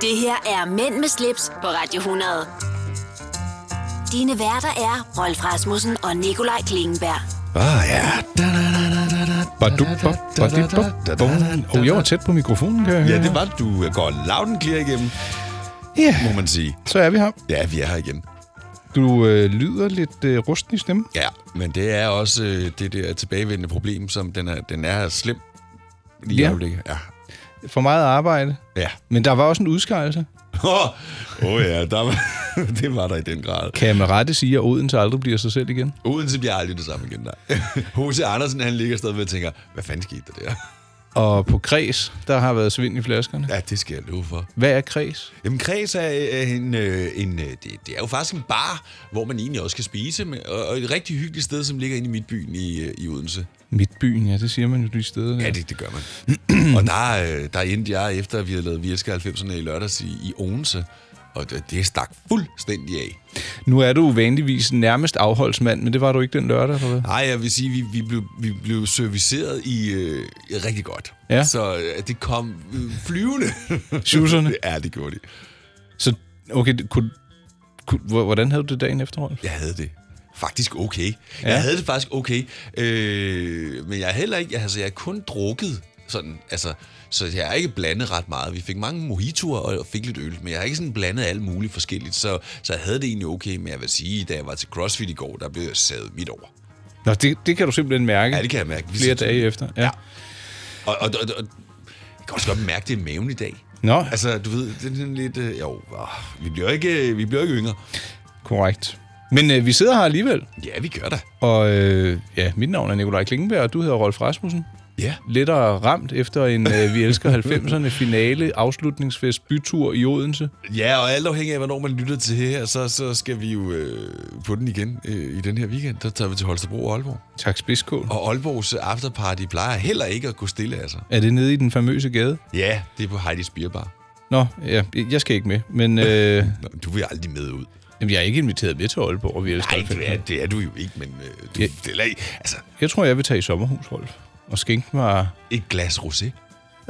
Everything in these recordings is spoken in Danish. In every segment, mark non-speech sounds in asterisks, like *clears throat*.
Det her er Mænd med slips på Radio 100. Dine værter er Rolf Rasmussen og Nikolaj Klingenberg. Ah ja. Oh, jeg var tæt på mikrofonen, kan jeg høre. Ja, det var du går loud and clear igennem, Ja, må man sige. så er vi her. Ja, vi er her igen. Du øh, lyder lidt øh, rusten i stemmen. Ja, men det er også øh, det der tilbagevendende problem, som den er, den er slem lige i Ja. øjeblikket. Ja. For meget arbejde. Ja. Men der var også en udskejelse. Åh oh, ja, der var, *laughs* det var der i den grad. Kan med rette sige, at Odense aldrig bliver sig selv igen? Odense bliver aldrig det samme igen, nej. *laughs* H.C. Andersen, han ligger stadigvæk og tænker, hvad fanden skete der der? *laughs* Og på Kreds, der har været svind i flaskerne. Ja, det skal jeg love for. Hvad er Kreds? Jamen, Kreds er en, øh, en øh, det, det er jo faktisk en bar, hvor man egentlig også kan spise, og et rigtig hyggeligt sted, som ligger inde i midtbyen i, øh, i Odense. Midtbyen, ja, det siger man jo de steder. Ja, det, det gør man. og der, øh, der endte jeg, efter at vi havde lavet Vi elsker 90'erne i lørdags i, i Odense, og det, det stak fuldstændig af. Nu er du vanligvis nærmest afholdsmand, men det var du ikke den lørdag, eller hvad? Nej, jeg vil sige, vi, vi, blev, vi blev serviceret i øh, rigtig godt. Ja. Så øh, det kom øh, flyvende. Suserne. *laughs* ja, det gjorde de. Så, okay, kunne, kunne, hvor- hvordan havde du det dagen efter, Rolf? Jeg havde det faktisk okay. Ja. Jeg havde det faktisk okay. Øh, men jeg er heller ikke... Altså, jeg har kun drukket sådan... Altså, så jeg har ikke blandet ret meget. Vi fik mange mojitoer og fik lidt øl, men jeg har ikke sådan blandet alt muligt forskelligt. Så, så jeg havde det egentlig okay, men jeg vil sige, da jeg var til CrossFit i går, der blev jeg savet midt over. Nå, det, det kan du simpelthen mærke. Ja, det kan jeg mærke. Flere dage efter. Ja. Ja. Og, og, og, og jeg kan også godt mærke, det er maven i dag. Nå, Altså, du ved, det er sådan lidt... Øh, jo, åh, vi bliver ikke, vi bliver ikke yngre. korrekt. Men øh, vi sidder her alligevel, Ja, vi gør da. og øh, ja, mit navn er Nikolaj Klingenberg, og du hedder Rolf Rasmussen. Ja. Lettere ramt efter en øh, Vi elsker 90'erne finale afslutningsfest bytur i Odense. Ja, og alt afhængig af, hvornår man lytter til det her, så, så skal vi jo øh, på den igen øh, i den her weekend. Der tager vi til Holstebro og Aalborg. Tak spidskål. Og Aalborgs afterparty plejer heller ikke at gå stille, altså. Er det nede i den famøse gade? Ja, det er på Heidi's Beer Bar. Nå, ja, jeg skal ikke med, men øh, *laughs* Nå, du vil aldrig med ud. jamen, jeg er ikke inviteret med til Aalborg, og vi elsker Nej, 90'erne. det er, det er du jo ikke, men øh, du, Ja. ja. det er, altså, Jeg tror, jeg vil tage i sommerhus, Rolf, og skænke mig et glas rosé.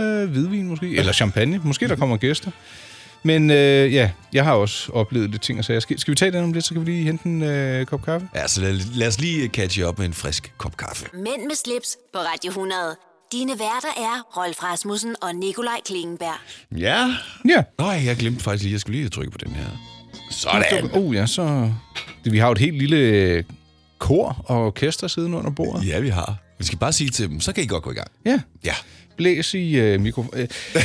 øh, hvidvin måske, eller champagne. Måske der kommer gæster. Men øh, ja, jeg har også oplevet lidt ting og sager. Skal, skal vi tage den om lidt, så kan vi lige hente en øh, kop kaffe? Ja, så lad, lad os lige catche op med en frisk kop kaffe. Mænd med slips på Radio 100. Dine værter er Rolf Rasmussen og Nikolaj Klingenberg. Ja. Ja. Nej, jeg glemte faktisk lige, jeg skulle lige trykke på den her. Sådan. Oh ja, så... Vi har jo et helt lille øh, kor og orkester siddende under bordet. Ja, vi har. Vi skal bare sige til dem, så kan I godt gå i gang. Ja. Ja. Blæs i øh, mikro... Øh. *laughs*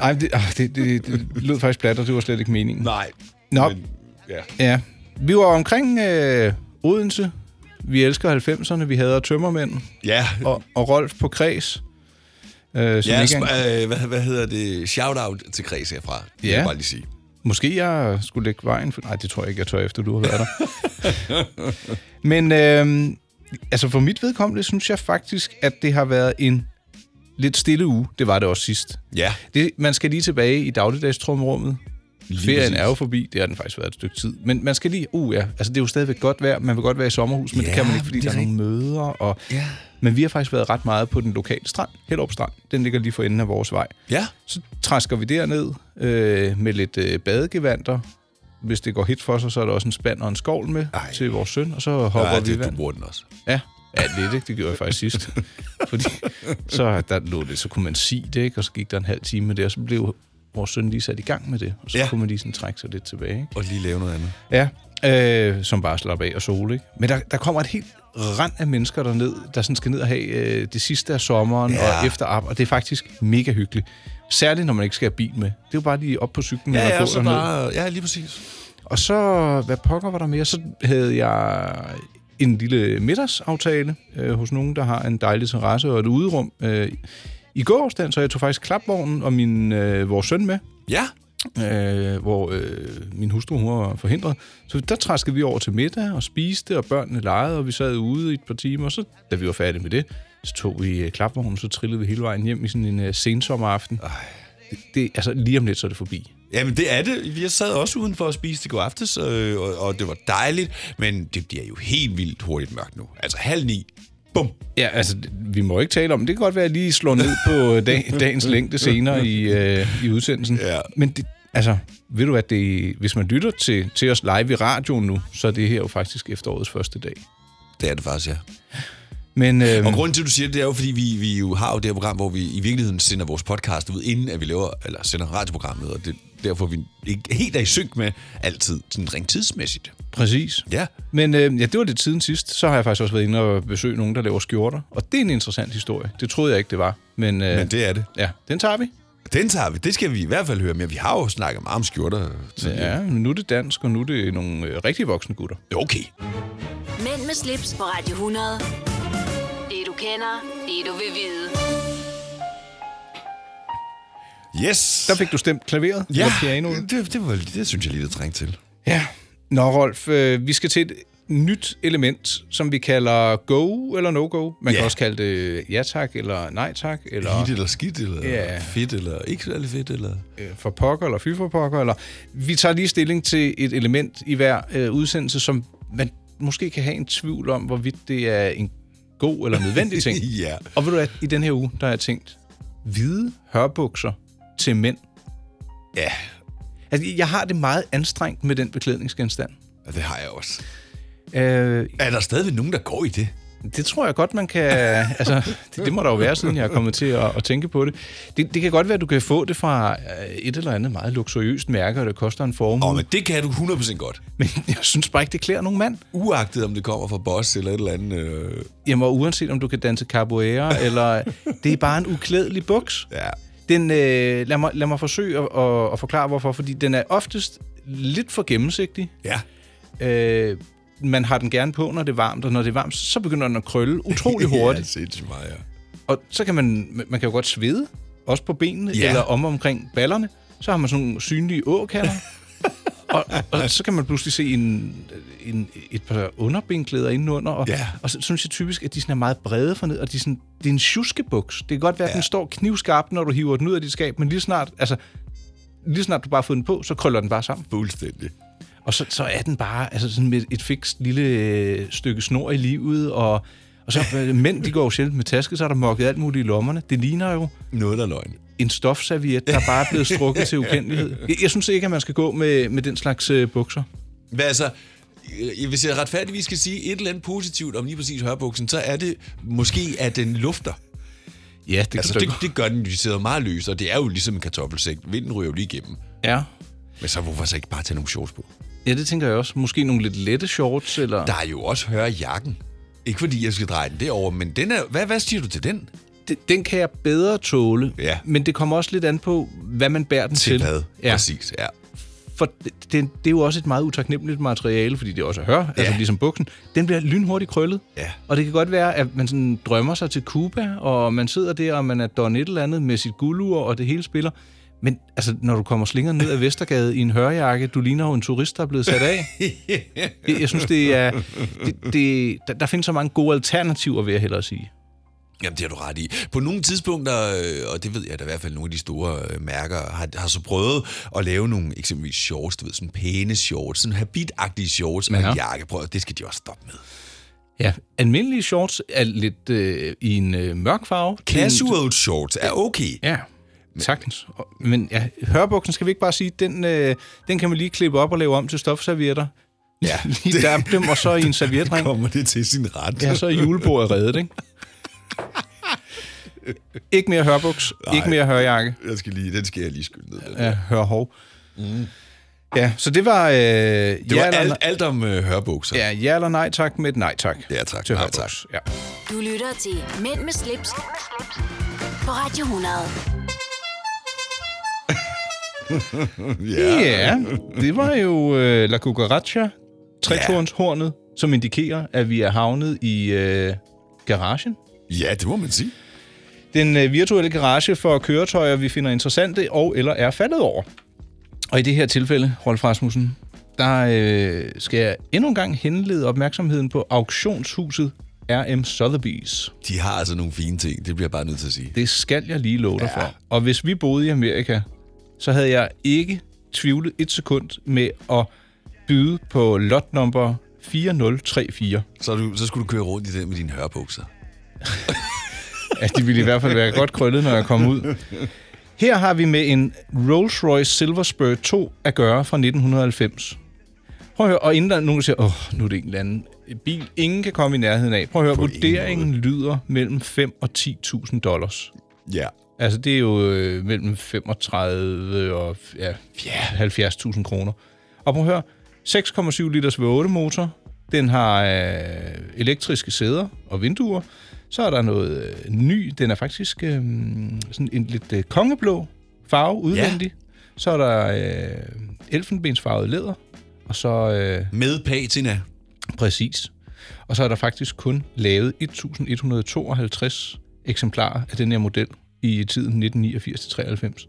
Ej, det, ah, det, det, det lød faktisk plat, og det var slet ikke meningen. Nej. Nå, Men, ja. ja. Vi var omkring øh, Odense. Vi elsker 90'erne. Vi hader tømmermænd. Ja, Og, og Rolf på Kreds. Øh, som Ja, ikke sp- øh, hvad, hvad hedder det? Shout-out til Kreds herfra. Det vil Ja. jeg bare lige sige. Måske jeg skulle lægge vejen for... Nej, det tror jeg ikke, jeg tør efter, du har været der. *laughs* Men øh, altså for mit vedkommende, synes jeg faktisk, at det har været en lidt stille uge. Det var det også sidst. Ja. Det, man skal lige tilbage i dagligdagstrumrummet. Ferien er jo forbi, det har den faktisk været et stykke tid. Men man skal lige, uh ja, altså det er jo stadigvæk godt vejr, man vil godt være i sommerhus, men Ja, det kan man ikke, fordi der er er nogle møder. Og, Ja. Men vi har faktisk været ret meget på den lokale strand, Hellerup Strand. Den ligger lige for enden af vores vej. Ja. Så træsker vi derned øh, med lidt øh, badegevanter. Hvis det går hit for sig, så er der også en spand og en skovl med Ej. Til vores søn, og så hopper ja vi i det, du vand. bruger den også. Ja, ja lidt, ikke? Det gjorde jeg faktisk sidst. *laughs* Fordi så der lå det, så kunne man sige det, ikke? Og så gik der en halv time med det, og så blev vores søn lige sat i gang med det. Og så Ja. kunne man lige sådan trække sig lidt tilbage, ikke? Og lige lave noget andet. Ja, øh, som bare slapper af og sol, ikke? Men der, der kommer et helt rand af mennesker derned, der sådan skal ned og have øh, det sidste af sommeren Ja. og efter op, og det er faktisk mega hyggeligt. Særligt, når man ikke skal have bil med. Det er jo bare lige op på cyklen Ja, eller ja, gå så bare, ja, lige præcis. Og så, hvad pokker var der mere? Så havde jeg en lille middagsaftale øh, hos nogen, der har en dejlig terrasse og et uderum. Øh, I går så jeg tog faktisk klapvognen og min, øh, vores søn med, Ja. Øh, hvor øh, min hustru hun var forhindret. Så der træskede vi over til middag og spiste, og børnene legede, og vi sad ude i et par timer. Og så, da vi var færdige med det, så tog vi øh, klapvognen, så trillede vi hele vejen hjem i sådan en øh, sensommeraften. Det, det, altså, lige om lidt, så er det forbi. Jamen, det er det. Vi sad også udenfor at spise til går aftes, øh, og, og det var dejligt, men det bliver jo helt vildt hurtigt mørkt nu. Altså halv ni, bum. Ja, altså, vi må ikke tale om det. Det kan godt være, at jeg lige slår ned på dag, *laughs* dagens længde senere i, øh, i udsendelsen. Ja. Men det, Altså, ved du hvad, det, hvis man lytter til, til os live i radioen nu, så er det her jo faktisk efterårets første dag. Det er det faktisk, ja. Men øh, Og grunden til, at du siger det, det er jo, fordi vi, vi jo har jo det her program, hvor vi i virkeligheden sender vores podcast ud, inden at vi laver, eller sender radioprogrammet, og det, derfor er vi ikke helt er i synk med altid, sådan rent tidsmæssigt. præcis. Ja. Men øh, ja, det var lidt siden sidst. Så har jeg faktisk også været inde og besøge nogen, der laver skjorter. Og det er en interessant historie. Det troede jeg ikke, det var. Men, øh, Men det er det. ja, den tager vi. Den tager vi. Det skal vi i hvert fald høre mere. Vi har jo snakket meget om skjorter. tidligere. Ja, men nu er det dansk, og nu er det nogle øh, rigtig voksne gutter. Okay. Mænd med slips på Radio 100. Det du kender, det du vil vide. Yes. Der fik du stemt klaveret. ja, eller pianoet. det, det, var, det synes jeg lige, der trængte til. Ja. Nå, Rolf, øh, vi skal til et nyt element, som vi kalder go eller no-go. Man Ja. kan også kalde det ja tak eller nej tak, eller Hit eller skidt, eller Ja. fedt, eller ikke særlig fedt, eller... øh, for pokker eller fy for pokker. Eller... Vi tager lige stilling til et element i hver øh, udsendelse, som man måske kan have en tvivl om, hvorvidt det er en god eller nødvendig ting. *laughs* Ja. Og ved du hvad, i den her uge, der har jeg tænkt, hvide hørbukser til mænd. Ja, Altså, jeg har det meget anstrengt med den beklædningsgenstand. og det har jeg også. Øh, Er der stadigvæk nogen, der går i det? Det tror jeg godt, man kan... *laughs* altså, det, det må der jo være, siden jeg er kommet til at, at tænke på det. det. Det kan godt være, at du kan få det fra øh, et eller andet meget luksuriøst mærke, og det koster en formue. Åh, men det kan du 100% godt. Men jeg synes bare ikke, det klæder nogen mand. Uagtet om det kommer fra Boss eller et eller andet... Øh... Jamen, og uanset om du kan danse capoeira, eller... Det er bare en uklædelig buks. Ja. Den, øh, lad, mig, lad mig forsøge at, at, at forklare, hvorfor. Fordi den er oftest lidt for gennemsigtig. Ja. Øh, man har den gerne på, når det er varmt, og når det er varmt, så begynder den at krølle utrolig *laughs* hurtigt. ja, sindssygt meget, ja. Og så kan man, man kan jo godt svede, også på benene, Ja. eller om omkring ballerne. Så har man sådan nogle synlige åkander. *laughs* og, og så kan man pludselig se en, en, et par underbenklæder indenunder. Og, Ja. og så synes jeg typisk, at de sådan er meget brede forned, og de sådan, det er en tjuskebuks. Det kan godt være, at Ja. den står knivskarpt, når du hiver den ud af dit skab, men lige snart, altså, lige snart du bare har fået den på, så krøller den bare sammen. Fuldstændig. Og så, så er den bare altså sådan med et fikst lille øh, stykke snor i livet, og, og så øh, mænd, de går jo sjældent med taske, så er der mokket alt muligt i lommerne. Det ligner jo Noget, der er løgn. en stofserviet, der bare er blevet strukket til *laughs* ukendelighed. Jeg, jeg synes ikke, at man skal gå med, med den slags øh, bukser. Hvad altså, øh, hvis jeg retfærdigvis skal sige et eller andet positivt om lige præcis hørbuksen, så er det måske, at den lufter. Ja, det Altså, det, det gør den, de sidder meget løs, og det er jo ligesom en kartoffelsæk. Vinden ryger jo lige igennem. Ja. Men så hvorfor så ikke bare tage nogle shorts på? ja, det tænker jeg også. Måske nogle lidt lette shorts, eller... Der er jo også hørjakken. Ikke fordi jeg skal dreje den derover, men den er, hvad, hvad siger du til den? Den, den kan jeg bedre tåle, Ja. men det kommer også lidt an på, hvad man bærer den til. Til hvad? Ja. Præcis, ja. For det, det, det er jo også et meget utaknemmeligt materiale, fordi det også er hør, ja. altså ligesom buksen. Den bliver lynhurtigt krøllet. Ja. Og det kan godt være, at man sådan drømmer sig til Cuba, og man sidder der, og man er don et eller andet med sit guldur, og det hele spiller. Men altså, når du kommer slinger ned ad Vestergade i en hørjakke, du ligner jo en turist, der er blevet sat af. *laughs* jeg, jeg synes, det er... Det, det, der, der findes så mange gode alternativer, vil jeg hellere sige. Jamen, det har du ret i. På nogle tidspunkter, øh, og det ved jeg da i hvert fald, nogle af de store øh, mærker har, har så prøvet at lave nogle eksempelvis shorts, du ved, sådan pæne shorts, sådan habitagtige shorts og Ja. en jakke. Prøv, det skal de også stoppe med. Ja, almindelige shorts er lidt øh, i en øh, mørk farve. Casual shorts er okay. Ja, sagtens. Og- Men ja, hørbuksen skal vi ikke bare sige, den, øh, den kan man lige klippe op og lave om til stofservietter. Ja. *laughs* Lige der dem, og så i en *laughs* servietring. Kommer det til sin ret. Ja, så er julebordet reddet, ikke? *laughs* ikke mere hørbuks, Nej. ikke mere hørjakke. Jeg skal lige, den skal jeg lige skynde ned. Den. Ja, hørhov. Mm. Ja, så det var, øh, Det var ja, eller, alt, alt om øh, hørbukser. ja, ja eller nej tak med et nej tak. Ja, tak. Til Nej, hørbuks. Ja. Du lytter til Mænd med slips, på Radio 100. Ja. Ja, det var jo øh, La Cucaracha, tretornshornet, som indikerer, at vi er havnet i øh, garagen. ja, det må man sige. Den øh, virtuelle garage for køretøjer, vi finder interessante og eller er faldet over. Og i det her tilfælde, Rolf Rasmussen, der øh, skal jeg endnu en gang henlede opmærksomheden på auktionshuset RM Sotheby's. De har altså nogle fine ting, det bliver jeg bare nødt til at sige. Det skal jeg lige love dig Ja. for. Og hvis vi boede i Amerika, så havde jeg ikke tvivlet et sekund med at byde på lot nummer 4034. Så, du, så skulle du køre rundt i den med dine hørbukser. Altså, de ville i hvert fald være godt krøllet, når jeg kom ud. Her har vi med en Rolls-Royce Silver Spur 2 at gøre fra 1990. Prøv at høre, og inden der er nogen, der siger, åh, nu er det en eller anden bil, ingen kan komme i nærheden af. Prøv at høre, På ingen vurderingen lyder mellem 5 og 10.000 dollars. Ja. Altså, det er jo øh, mellem 35 og ja, 70.000 kroner. Og prøv at høre, 6,7 liters V8 motor. Den har øh, elektriske sæder og vinduer. Så er der noget øh, ny. Den er faktisk øh, sådan en lidt øh, kongeblå farve udvendig. Ja. Så er der øh, elfenbensfarvet læder. Og så øh, Med patina. præcis. Og så er der faktisk kun lavet 1152 eksemplarer af den her model i tiden 1989-93.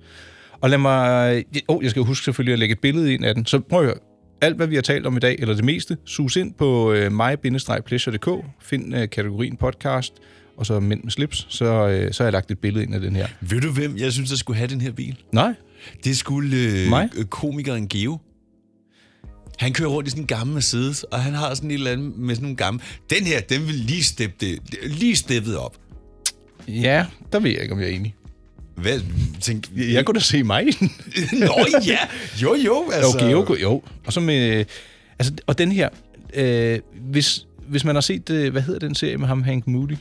Og lad mig... Oh, jeg skal huske selvfølgelig at lægge et billede ind af den. Så prøv at høre. Alt, hvad vi har talt om i dag, eller det meste, sus ind på øh, mig-pleasure.dk. Find øh, kategorien podcast, og så mænd med slips. Så, øh, så har jeg lagt et billede ind af den her. Ved du, hvem jeg synes, der skulle have den her bil? Nej, Det skulle øh, Mig? øh, komikeren Geo. Han kører rundt i sådan en gammel Mercedes, og han har sådan et eller andet med sådan nogle gamle... Den her, den vil lige steppe det, lige steppet op. ja, der ved jeg ikke, om jeg er enig. Hvad? Tænk, Jeg kunne da se mig i den. *laughs* Nå ja, jo jo. Altså. Okay, jo, jo. Og så med... Altså, og den her... Øh, hvis, hvis man har set... Øh, hvad hedder den serie med ham, Hank Moody?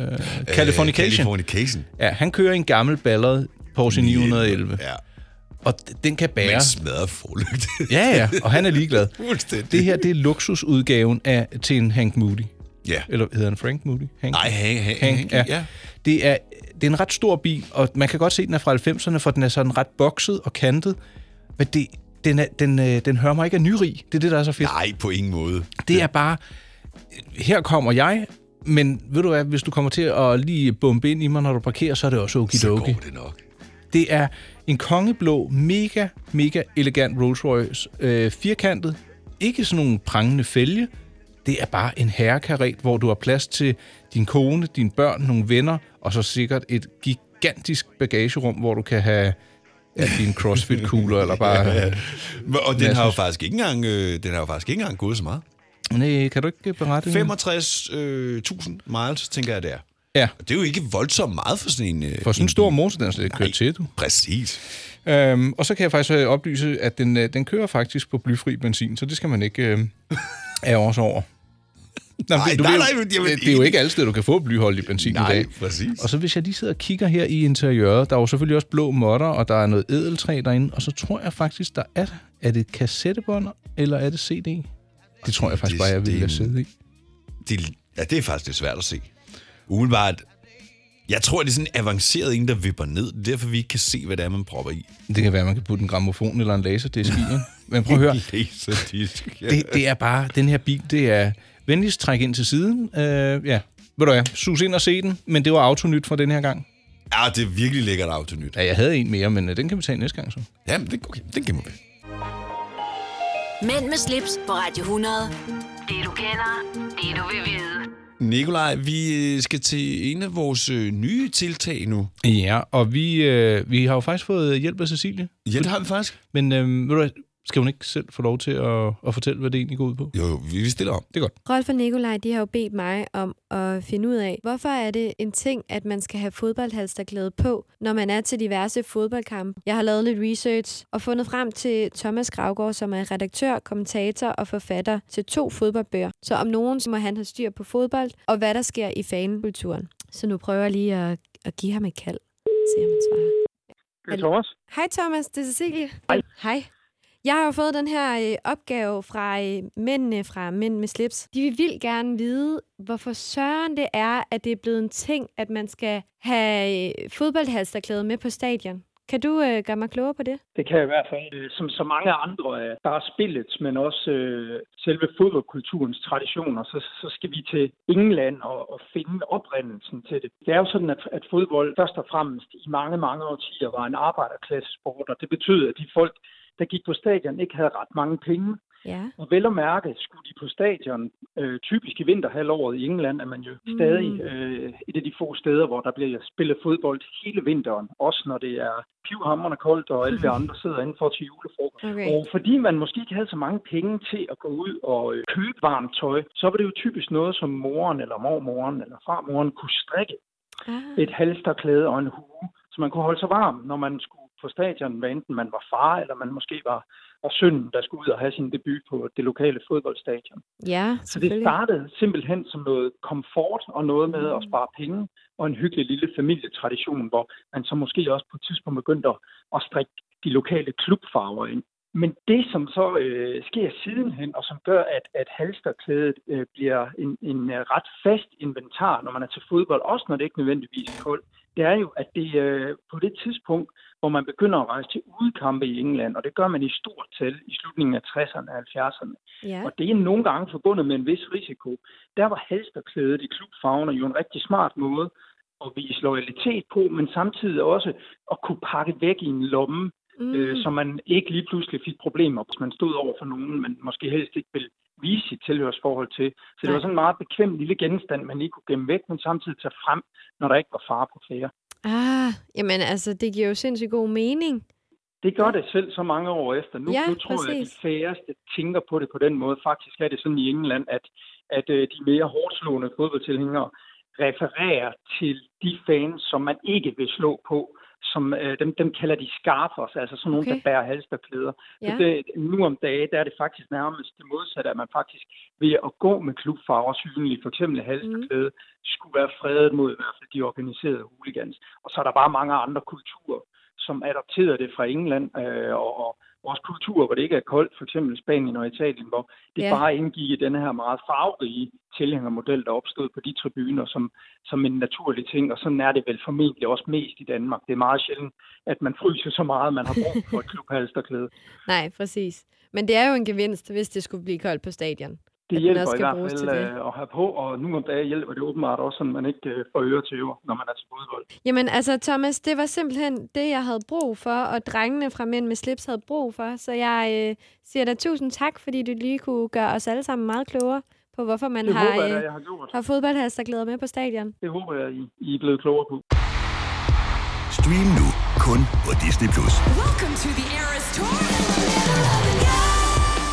Øh, Californication. Californication. Ja, han kører en gammel Ballard Porsche 911. Ja. Og den kan bære... Men smadret forlygt. Ja, ja, og han er ligeglad. *laughs* Fuldstændig. Det her, det er luksusudgaven af, til en Hank Moody. Ja. Eller hedder han Frank Moody? Hank? Nej, Hank, Hank, Hank, Hank, ja. ja. Det er, det er en ret stor bil, og man kan godt se, at den er fra 90'erne, for den er sådan ret bokset og kantet. Men det, den, er, den, øh, den hører mig ikke af nyrig. Det er det, der er så fedt. Nej, på ingen måde. Det er bare, her kommer jeg, men ved du hvad, hvis du kommer til at lige bombe ind i mig, når du parkerer, så er det også Så okidoki. går det nok. Det er en kongeblå, mega, mega elegant Rolls Royce. Øh, firkantet. Ikke sådan nogle prangende fælge. Det er bare en herrekaret, hvor du har plads til din kone, dine børn, nogle venner, og så sikkert et gigantisk bagagerum, hvor du kan have ja, dine CrossFit-kugler, eller bare... *laughs* Og den har jo faktisk ikke engang, øh, den har jo faktisk ikke engang gået så meget. Nej, kan du ikke berette? 65.000 øh, 1000 miles, tænker jeg, det er. Ja, Og det er jo ikke voldsomt meget for sådan en... øh, for sådan en stor motor, den slet kørt til, du. Præcis. Øhm, og så kan jeg faktisk øh, oplyse, at den, øh, den kører faktisk på blyfri benzin, så det skal man ikke øh, *laughs* ærge sig over. Nå, Nej, du nej, nej, men jamen, det, er jo ikke alle steder, du kan få blyholdig benzin Nej, i dag. præcis. Og så hvis jeg lige sidder og kigger her i interiøret, der er jo selvfølgelig også blå måtter, og der er noget edeltræ derinde, og så tror jeg faktisk, der er... Er det kassettebånd, eller er det CD? Det tror jeg faktisk Det- bare, jeg ville have siddet i. Det, ja, det er faktisk lidt svært at se. Umiddelbart, jeg tror, det er sådan en avanceret en, der vipper ned. Det er derfor, vi ikke kan se, hvad det er, man propper i. Det kan være, man kan putte en gramofon eller en laserdisk i. Men prøv at høre, *laughs* Laserdisk. Ja. det, det er bare, den her bil, det er venligst træk ind til siden. Øh, ja, ved du hvad, sus ind og se den, men det var autonyt fra den her gang. ja, det er virkelig lækkert autonyt. Ja, jeg havde en mere, men øh, den kan vi tage næste gang så. Ja, men det, okay, den gemmer vi. Mænd med slips på Radio 100. Det du kender, det du vil vide. Nikolaj, vi øh, skal til en af vores øh, nye tiltag nu. Ja, og vi, øh, vi har jo faktisk fået hjælp af Cecilie. Ja, det har vi faktisk. Men øh, ved du skal hun ikke selv få lov til at, at fortælle, hvad det egentlig går ud på? Jo, jo, vi stiller om. Det er godt. Rolf og Nikolaj, de har jo bedt mig om at finde ud af, hvorfor er det en ting, at man skal have fodboldhalsterklæde på, når man er til diverse fodboldkampe. Jeg har lavet lidt research og fundet frem til Thomas Gravgaard, som er redaktør, kommentator og forfatter til to fodboldbøger. Så om nogen, så må han have styr på fodbold og hvad der sker i fanekulturen. Så nu prøver jeg lige at, at give ham et kald. Se om han svarer. Det er Thomas. Hej Thomas, det er Cecilie. Hej. Hej. Jeg har jo fået den her øh, opgave fra øh, mændene fra Mænd med slips. De vil vildt gerne vide, hvorfor søren det er, at det er blevet en ting, at man skal have øh, fodboldhalsterklæde med på stadion. Kan du øh, gøre mig klogere på det? Det kan jeg i hvert fald. Øh, som så mange andre, øh, der er spillet, men også øh, selve fodboldkulturens traditioner, så, så skal vi til England og, og finde oprindelsen til det. Det er jo sådan, at, at fodbold først og fremmest i mange, mange årtier var en arbejderklassesport, og det betød, at de folk, der gik på stadion, ikke havde ret mange penge. Ja. Og vel at mærke, skulle de på stadion, øh, typisk i vinterhalvåret i England, er man jo Mm. stadig øh, et af de få steder, hvor der bliver spillet fodbold hele vinteren. Også når det er pivhammerende koldt, og alle vi *laughs* andre sidder indenfor til julefrokost. Okay. Og fordi man måske ikke havde så mange penge til at gå ud og øh, købe varmt tøj, så var det jo typisk noget, som moren eller mormoren eller farmoren kunne strikke. Ah. Et halsterklæde og en hue, så man kunne holde sig varm, når man skulle på stadion, hvad enten man var far, eller man måske var, var søn, der skulle ud og have sin debut på det lokale fodboldstadion. Ja, Så det startede simpelthen som noget komfort og noget med at spare penge og en hyggelig lille familietradition, hvor man så måske også på et tidspunkt begyndte at, at strikke de lokale klubfarver ind. Men det, som så øh, sker sidenhen, og som gør, at, at halsterklædet øh, bliver en, en øh, ret fast inventar, når man er til fodbold, også når det ikke nødvendigvis er koldt, det er jo, at det øh, på det tidspunkt, hvor man begynder at rejse til udekampe i England, og det gør man i stort tal i slutningen af 60'erne og 70'erne, Ja. og det er nogle gange forbundet med en vis risiko. Der var halsterklædet i klubfarverne jo en rigtig smart måde at vise loyalitet på, men samtidig også at kunne pakke væk i en lomme, mm. øh, så man ikke lige pludselig fik problemer, hvis man stod over for nogen, man måske helst ikke ville vise sit tilhørsforhold til. Så det Nej. var sådan en meget bekvem lille genstand, man lige kunne gemme væk, men samtidig tage frem, når der ikke var fare på færre. Ah, jamen altså, det giver jo sindssygt god mening. Det gør det selv så mange år efter. Nu, Ja, nu tror jeg, at præcis. de færreste tænker på det på den måde. Faktisk er det sådan i England, at, at øh, de mere hårdt slående fodboldtilhængere refererer til de fans, som man ikke vil slå på. Som, øh, dem, dem kalder de scarfers, altså sådan nogle, Okay. der bærer halsterklæder. Ja. Så det, nu om dagen, der er det faktisk nærmest det modsatte, at man faktisk ved at gå med klubfarver synlige, for eksempel halsterklæde, skulle være fredet mod i hvert fald de organiserede hooligans. Og så er der bare mange andre kulturer, som adopterede det fra England, øh, og, og vores kultur, hvor det ikke er koldt, for eksempel Spanien og Italien, hvor det Ja. bare indgik i denne her meget farverige tilhængermodel, der opstod på de tribuner som, som en naturlig ting, og sådan er det vel formentlig også mest i Danmark. Det er meget sjældent, at man fryser så meget, man har brug for et klubhalsterklæde. *laughs* Nej, præcis. Men det er jo en gevinst, hvis det skulle blive koldt på stadion. Det At hjælper også i hvert fald til det. øh, at have på, og nu om dagen hjælper det åbenbart også, så man ikke øh, får øre til øre, når man er til fodbold. Jamen altså, Thomas, det var simpelthen det, jeg havde brug for, og drengene fra Mænd med slips havde brug for. Så jeg øh, siger dig tusind tak, fordi du lige kunne gøre os alle sammen meget klogere på, hvorfor man Det har, håber jeg, øh, jeg har gjort. har fodboldhalsterklæder med på stadion. Det håber jeg, I, I er blevet klogere på. Stream nu kun på Disney+. Plus. Welcome to the Eras Tour.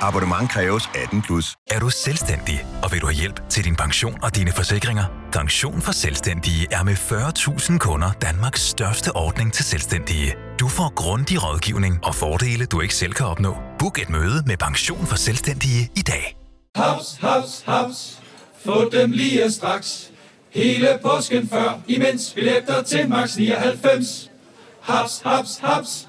Abonnement kræves 18 plus. Er du selvstændig, og vil du have hjælp til din pension og dine forsikringer? Pension for Selvstændige er med 40.000 kunder Danmarks største ordning til selvstændige. Du får grundig rådgivning og fordele, du ikke selv kan opnå. Book et møde med Pension for Selvstændige i dag. Haps, haps, haps. Få dem lige straks. Hele påsken før, imens billetter til max 99. Haps, haps, haps.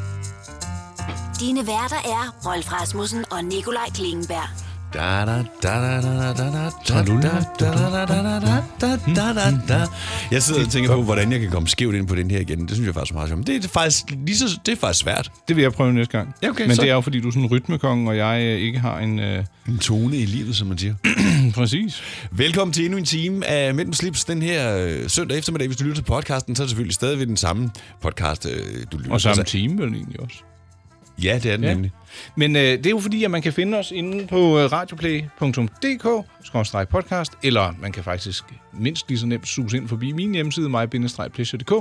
Dine værter er Rolf Rasmussen og Nikolaj Klingenberg. Jeg sidder og tænker på, hvordan jeg kan komme skævt ind på den her igen. Det synes jeg faktisk er meget sjovt. Det er faktisk, lige så, det er faktisk svært. Det vil jeg prøve næste gang. Ja, okay, Men så. det er jo, fordi du er sådan en rytmekonge, og jeg øh, ikke har en... Øh... *clears throat* En tone i livet, som man siger. *clears throat* Præcis. Velkommen til endnu en time af Mellem Slips den her øh, søndag eftermiddag. Hvis du lytter til podcasten, så er det selvfølgelig stadigvæk den samme podcast, øh, du lytter til. Og samme altså- time, vel egentlig også. Ja, det er den Ja. nemlig. Men øh, det er jo fordi, at man kan finde os inde på øh, radioplay.dk podcast, eller man kan faktisk mindst lige så nemt suge ind forbi min hjemmeside, mig-pleasure.dk.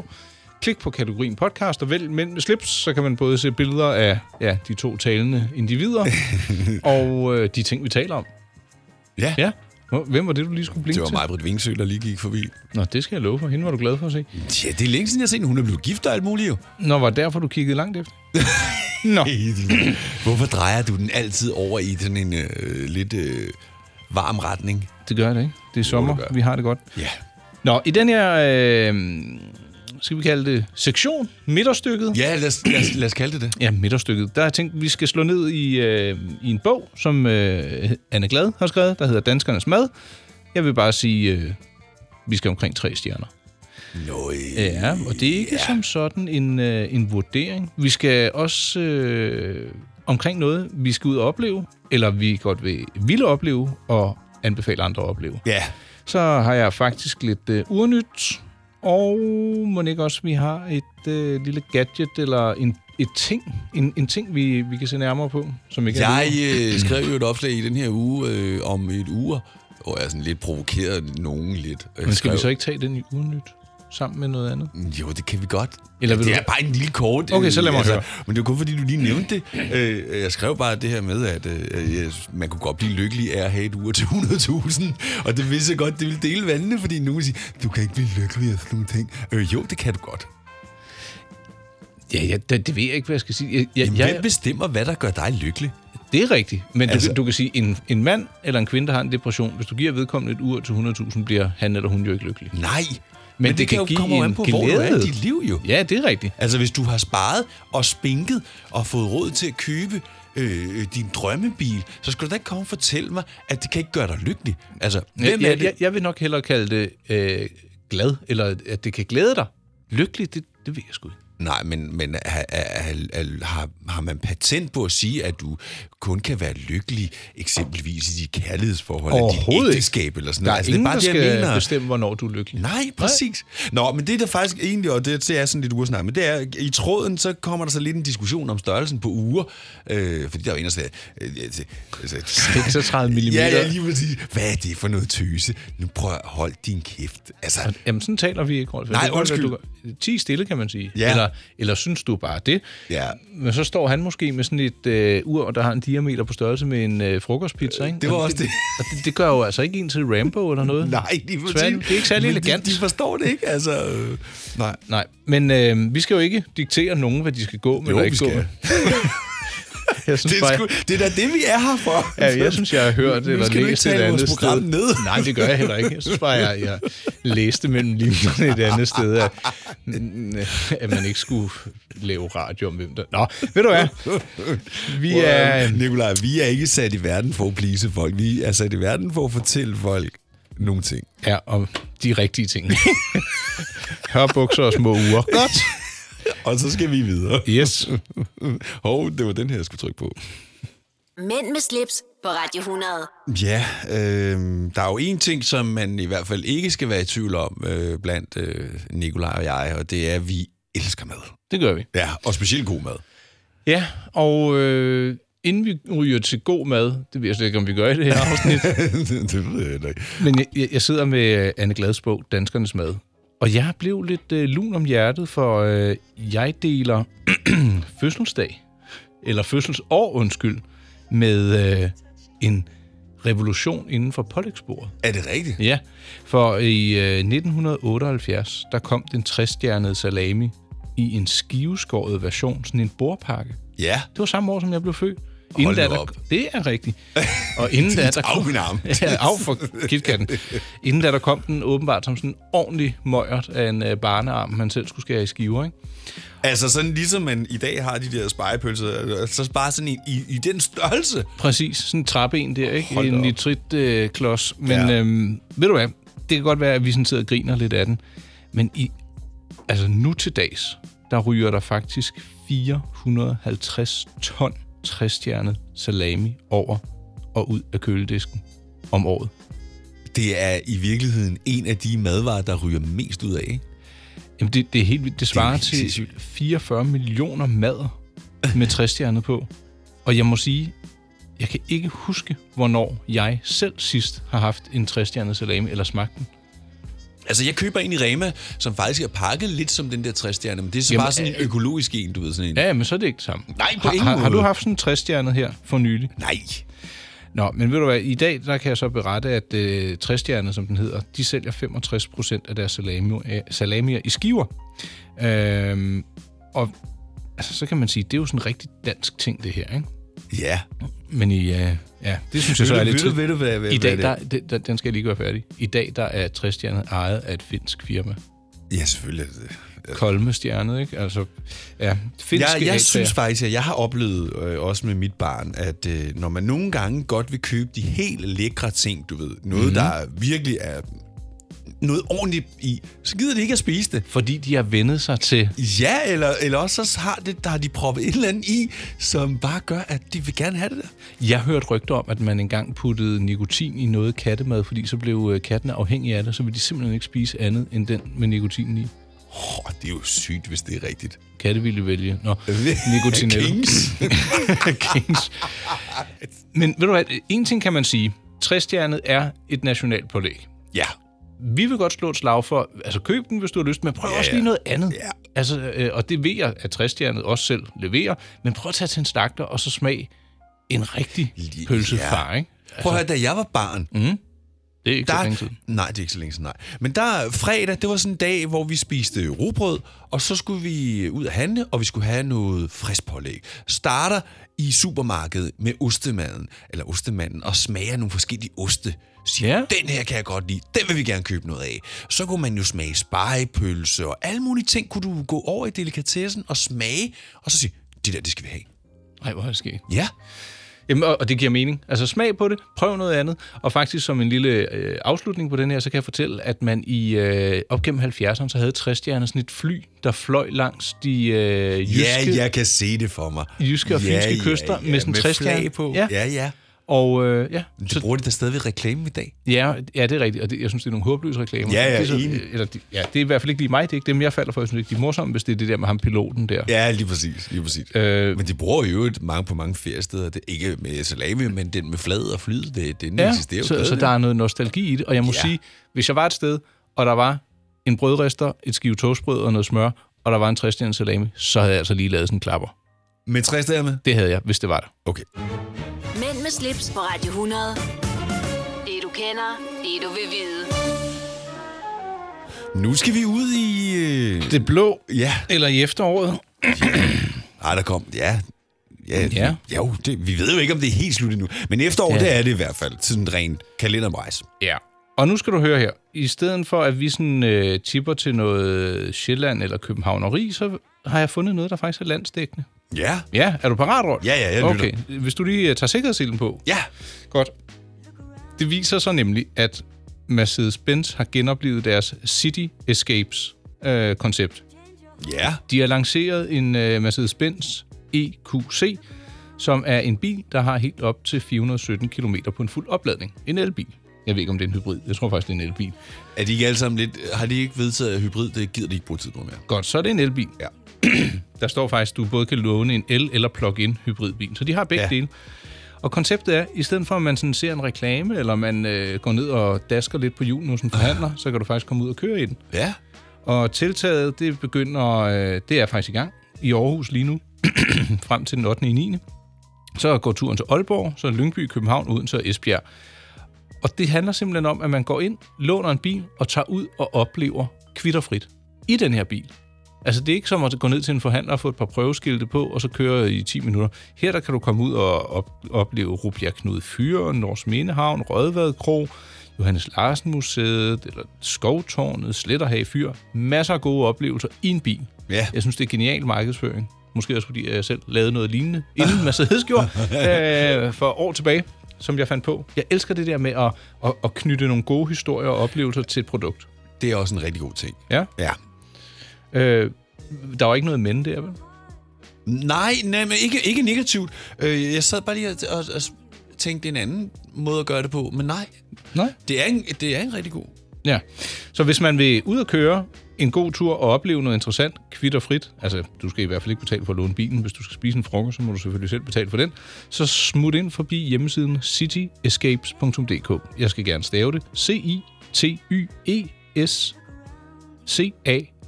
Klik på kategorien podcast og vælg mænd med slips, så kan man både se billeder af ja, de to talende individer *laughs* og øh, de ting, vi taler om. Ja. Ja. Hvem var det, du lige skulle blinke Det var til? mig, Britt Vingsø, der lige gik forbi. Nå, det skal jeg love for. Hende var du glad for at se. Ja, det er længe siden, jeg har set. Hun er blevet gift og alt muligt jo. Nå, var derfor, du kiggede langt efter? *laughs* Nå. Hvorfor drejer du den altid over i sådan en øh, lidt øh, varm retning? Det gør det ikke. Det er sommer. det. Vi har det godt. Ja. Nå, i den her, øh, skal vi kalde det sektion, midterstykket. Ja, lad os, lad os, lad os kalde det det. Ja, midterstykket. Der har jeg tænkt, at vi skal slå ned i, øh, i en bog, som øh, Anne Glad har skrevet, der hedder Danskernes Mad. Jeg vil bare sige, øh, vi skal omkring tre stjerner. Nøj. Ja, og det er ikke ja. som sådan en, øh, en vurdering. Vi skal også øh, omkring noget, vi skal ud og opleve, eller vi godt vil ville opleve, og anbefale andre at opleve. Ja. Så har jeg faktisk lidt øh, urnyt, og må ikke også, vi har et øh, lille gadget, eller en, et ting, en, en ting, vi, vi kan se nærmere på, som ikke Jeg øh, skrev jo et opslag i den her uge øh, om et ur, og jeg er sådan lidt provokeret nogen lidt. Men skal skrev, vi så ikke tage den i urnyt sammen med noget andet? Jo, det kan vi godt. Eller vil det du- er bare en lille kort. Okay, så lad mig øh, høre. Men det var kun fordi, du lige nævnte det. Øh, Jeg skrev bare det her med, at øh, man kunne godt blive lykkelig af at have et ur til 100.000. Og det vidste jeg godt, det ville dele vandene, fordi nogen siger, du kan ikke blive lykkelig af sådan nogle ting. Øh, jo, det kan du godt. Ja, ja det, det ved jeg ikke, hvad jeg skal sige. Jeg, jeg, Jamen, jeg, hvem bestemmer, hvad der gør dig lykkelig? Det er rigtigt. Men altså, Altså- du, du kan sige, en, en mand eller en kvinde, der har en depression, hvis du giver vedkommende et ur til 100.000, bliver han eller hun jo ikke lykkelig. Nej, Men, Men det, det kan jo give komme an på, hvor du er i glæde. dit liv jo. Ja, det er rigtigt. Altså, hvis du har sparet og spinket og fået råd til at købe øh, din drømmebil, så skal du da ikke komme og fortælle mig, at det kan ikke gøre dig lykkelig. Altså, hvem Jeg, er det? jeg, jeg vil nok hellere kalde det øh, glad, eller at det kan glæde dig. Lykkelig, det, det ved jeg sgu ikke. Nej, men, men har, har, har, man patent på at sige, at du kun kan være lykkelig, eksempelvis i dit kærlighedsforhold, eller dit ægteskab eller sådan Der er noget? altså, ingen, det er der bare det, jeg skal mener. bestemme, hvornår du er lykkelig. Nej, præcis. Nå, men det er der faktisk egentlig, og det, det er sådan lidt uresnak, men det er, i tråden, så kommer der så lidt en diskussion om størrelsen på uger, øh, fordi der er jo en, der siger, øh, altså, altså, *laughs* 36 millimeter. Ja, ja, lige præcis. Hvad er det for noget tøse? Nu prøv at holde din kæft. Altså, Jamen, sådan taler vi ikke, Rolf. Nej, Det undskyld. Du, 10 stille, kan man sige. Ja. Eller, eller synes du bare det? Ja. Men så står han måske med sådan et øh, ur, der har en diameter på størrelse med en øh, frokostpizza, ikke? det var Og også det. Og det, det gør jo altså ikke en til Rambo eller noget. nej, de, Svært. Det er ikke særlig men elegant. De, de forstår det ikke, altså. Øh, nej. Nej, men øh, vi skal jo ikke diktere nogen, hvad de skal gå med Jo, eller vi ikke gå skal. med. *laughs* *laughs* jeg synes Det er, sgu, det er da det, vi er her for. Ja, jeg synes, jeg har hørt eller skal du ikke læst et andet program sted. ned. Nej, det gør jeg heller ikke. Jeg synes bare, jeg, jeg læste mellem linjerne et andet sted, at, at man ikke skulle lave radio om hvem der... Nå, ved du hvad? Vi er... Nikolaj, vi er ikke sat i verden for at please folk. Vi er sat i verden for at fortælle folk nogle ting. Ja, om de rigtige ting. *laughs* Hørbukser og små uger. Godt. *laughs* Og så skal vi videre. Yes. *laughs* Hov, det var den her, jeg skulle trykke på. Mænd med slips på Radio 100. Ja, øh, der er jo en ting, som man i hvert fald ikke skal være i tvivl om øh, blandt øh, Nikolaj og jeg, og det er, at vi elsker mad. Det gør vi. Ja, og specielt god mad. Ja, og øh, inden vi ryger til god mad, det ved jeg slet ikke, om vi gør i det her afsnit, *laughs* det ved jeg ikke. Men jeg- jeg, jeg sidder med øh, Anne Glads bog, Danskernes Mad. Og jeg blev lidt øh, lun om hjertet, for øh, jeg deler *clears throat* fødselsdag, eller fødselsår, undskyld, med øh, en revolution inden for pålægsbordet. Er det rigtigt? Ja, for i øh, 1978, der kom den 60-stjernede salami i en skiveskåret version, sådan en bordpakke. Ja. Det var samme år, som jeg blev født. Nu da, der, det er rigtigt. Og inden *laughs* da, der Af min arm. *laughs* ja, af for KitKatten. Inden da, der kom den åbenbart som sådan en ordentlig møjert af en uh, barnearm, man selv skulle skære i skiver, ikke? Altså sådan ligesom man i dag har de der spejepølser, så bare sådan i, i, i den størrelse. Præcis, sådan en trappen der, ikke? Hold en nitritklods. Men Ja. ja. øhm, ved du hvad, det kan godt være, at vi sådan sidder og griner lidt af den. Men i, altså nu til dags, der ryger der faktisk 450 ton 60-stjernet salami over og ud af køledisken om året. Det er i virkeligheden en af de madvarer, der ryger mest ud af, ikke? Jamen det, det er helt vildt. Det svarer helt til sindssygt. 44 millioner mader med 60 stjernet på. Og jeg må sige, jeg kan ikke huske, hvornår jeg selv sidst har haft en 60 salami eller smagt den. Altså, jeg køber en i Rema, som faktisk er pakket lidt som den der 60 men det er så Jamen, bare sådan en øh, økologisk en, du ved, sådan en. Ja, men så er det ikke samme. Nej, på har, ingen har, har måde. du haft sådan en 60 her for nylig? Nej. Nå, men ved du hvad, i dag der kan jeg så berette, at øh, 60 som den hedder, de sælger 65 procent af deres salami, øh, salamier i skiver. Øhm, og altså, så kan man sige, det er jo sådan en rigtig dansk ting, det her, ikke? Ja. Men i, øh, ja, det synes jeg så er lidt trist. ved du, hvad- hvad- I dag, der, det- der, den skal jeg lige gøre færdig. I dag, der er 60 ejet af et finsk firma. Ja, selvfølgelig er det det. Kolme-stjernet, ikke? Altså, ja, finske Jeg, jeg synes faktisk, at jeg har oplevet, øh, også med mit barn, at øh, når man nogle gange godt vil købe de helt lækre ting, du ved, noget, mm. der virkelig er noget ordentligt i, så gider de ikke at spise det. Fordi de har vendet sig til... Ja, eller, eller også så har, det, der har de proppet et eller andet i, som bare gør, at de vil gerne have det der. Jeg hørte rygter om, at man engang puttede nikotin i noget kattemad, fordi så blev øh, kattene afhængige af det, så ville de simpelthen ikke spise andet end den med nikotin i. Oh, det er jo sygt, hvis det er rigtigt. Katte ville vælge. Nå, *laughs* nikotinelle. Kings. *laughs* Kings. Men ved du hvad, en ting kan man sige. Træstjernet er et nationalt pålæg. Ja. Vi vil godt slå et slag for, altså køb den, hvis du har lyst, men prøv Ja, ja, også ja. lige noget andet. Ja. Altså, øh, og det ved jeg, at træstjernet også selv leverer, men prøv at tage til en slagter, og så smag en rigtig pølsefar, ikke? Prøv at høre, da jeg var barn, Mm, det er ikke der, så længe siden. Nej, det er ikke så længe siden, nej. Men der fredag, det var sådan en dag, hvor vi spiste rugbrød, og så skulle vi ud og handle, og vi skulle have noget frisk pålæg. Starter i supermarkedet med ostemaden, eller ostemanden, og smager nogle forskellige oste. Ja. den her kan jeg godt lide, den vil vi gerne købe noget af. Så kunne man jo smage spejepølse, og alle mulige ting kunne du gå over i delikatessen og smage, og så sige, det der, det skal vi have. Nej, hvor er det sket. Ja. Jamen, og, og det giver mening. Altså smag på det, prøv noget andet. Og faktisk som en lille øh, afslutning på den her, så kan jeg fortælle, at man i øh, op gennem 70'erne, så havde Træstjerner sådan et fly, der fløj langs de øh, jyske, Ja, jeg kan se det for mig. jyske og Ja, fynske ja, kyster ja, med sådan med på. Ja. Ja, ja. Og øh, ja, Det bruger de da stadig reklame i dag. ja, ja, det er rigtigt. Og det, jeg synes, det er nogle håbløse reklamer. Ja, ja, det er så, enig. eller, de, ja, det er i hvert fald ikke lige mig. Det er ikke dem, jeg falder for. Jeg synes ikke, de er morsomme, hvis det er det der med ham piloten der. Ja, lige præcis. Lige præcis. Øh, Men de bruger jo et mange på mange feriesteder. Det, ikke med salami, men den med fladet og flyet, det, det Ja, eksisterer jo så, så der er noget nostalgi i det. Og jeg må Ja. sige, hvis jeg var et sted, og der var en brødrester, et skive toastbrød og noget smør, og der var en træstjerne salami, så havde jeg altså lige lavet sådan en klapper. Med tres der med? Det havde jeg, hvis det var der. Okay. Med slips på Radio 100. Det du kender, det du vil vide. Nu skal vi ud i... Øh... Det blå, Ja. eller i efteråret. *clears throat* Ej, der kom... Ja. Ja, Ja. Jo, det, vi ved jo ikke, om det er helt slut endnu. Men efterår, Ja. det er det i hvert fald. Sådan rent kalenderbrejs. Ja. Og nu skal du høre her. I stedet for, at vi sådan øh, tipper til noget Sjælland eller Københavneri, så har jeg fundet noget, der faktisk er landsdækkende. Ja. Ja, er du parat, Rolf? Ja, ja, jeg lytter. Okay, hvis du lige øh, tager sikkerhedsselen på. Ja. Godt. Det viser sig nemlig, at Mercedes-Benz har genoplevet deres City Escapes-koncept. Ja. De har lanceret en øh, Mercedes-Benz EQC, som er en bil, der har helt op til 417 km på en fuld opladning. En elbil. Jeg ved ikke, om det er en hybrid. Jeg tror faktisk, det er en elbil. Er de ikke alle sammen lidt... Har de ikke vedtaget, at hybrid, det gider de ikke bruge tid på mere? Godt, så er det en elbil. Ja. *clears throat* Der står faktisk, at du både kan låne en el- eller plug-in hybridbil. Så de har begge Ja. dele. Og konceptet er, i stedet for at man sådan ser en reklame, eller man øh, går ned og dasker lidt på julen hos en forhandler, så kan du faktisk komme ud og køre i den. Ja. Og tiltaget, det begynder, øh, det er faktisk i gang i Aarhus lige nu, *clears throat* frem til den 8. i 9. Så går turen til Aalborg, så Lyngby, København, Odense og Esbjerg. Og det handler simpelthen om, at man går ind, låner en bil og tager ud og oplever kvitterfrit i den her bil. Altså, det er ikke som at gå ned til en forhandler og få et par prøveskilte på, og så køre i 10 minutter. Her der kan du komme ud og op- opleve Rubjerg Knud Fyre, Nors Mindehavn, Rødvad Kro, Johannes Larsen Museet, eller Skovtårnet, Sletterhage Fyr. Masser af gode oplevelser i en bil. Ja. Jeg synes, det er genial markedsføring. Måske også fordi jeg selv lavede noget lignende, inden *laughs* Mercedes gjorde, øh, for år tilbage, som jeg fandt på. Jeg elsker det der med at, at, at knytte nogle gode historier og oplevelser til et produkt. Det er også en rigtig god ting. Ja. Ja. Øh, der var ikke noget men der, vel? Nej, nej, men ikke, ikke negativt. Øh, jeg sad bare lige og, og, og tænkte en anden måde at gøre det på, men nej. Nej. Det er en, det er en rigtig god. Ja. Så hvis man vil ud og køre en god tur og opleve noget interessant, kvitterfrit, altså du skal i hvert fald ikke betale for at låne bilen, hvis du skal spise en frokost, så må du selvfølgelig selv betale for den, så smut ind forbi hjemmesiden cityescapes.dk. Jeg skal gerne stave det. C-I-T-Y-E-S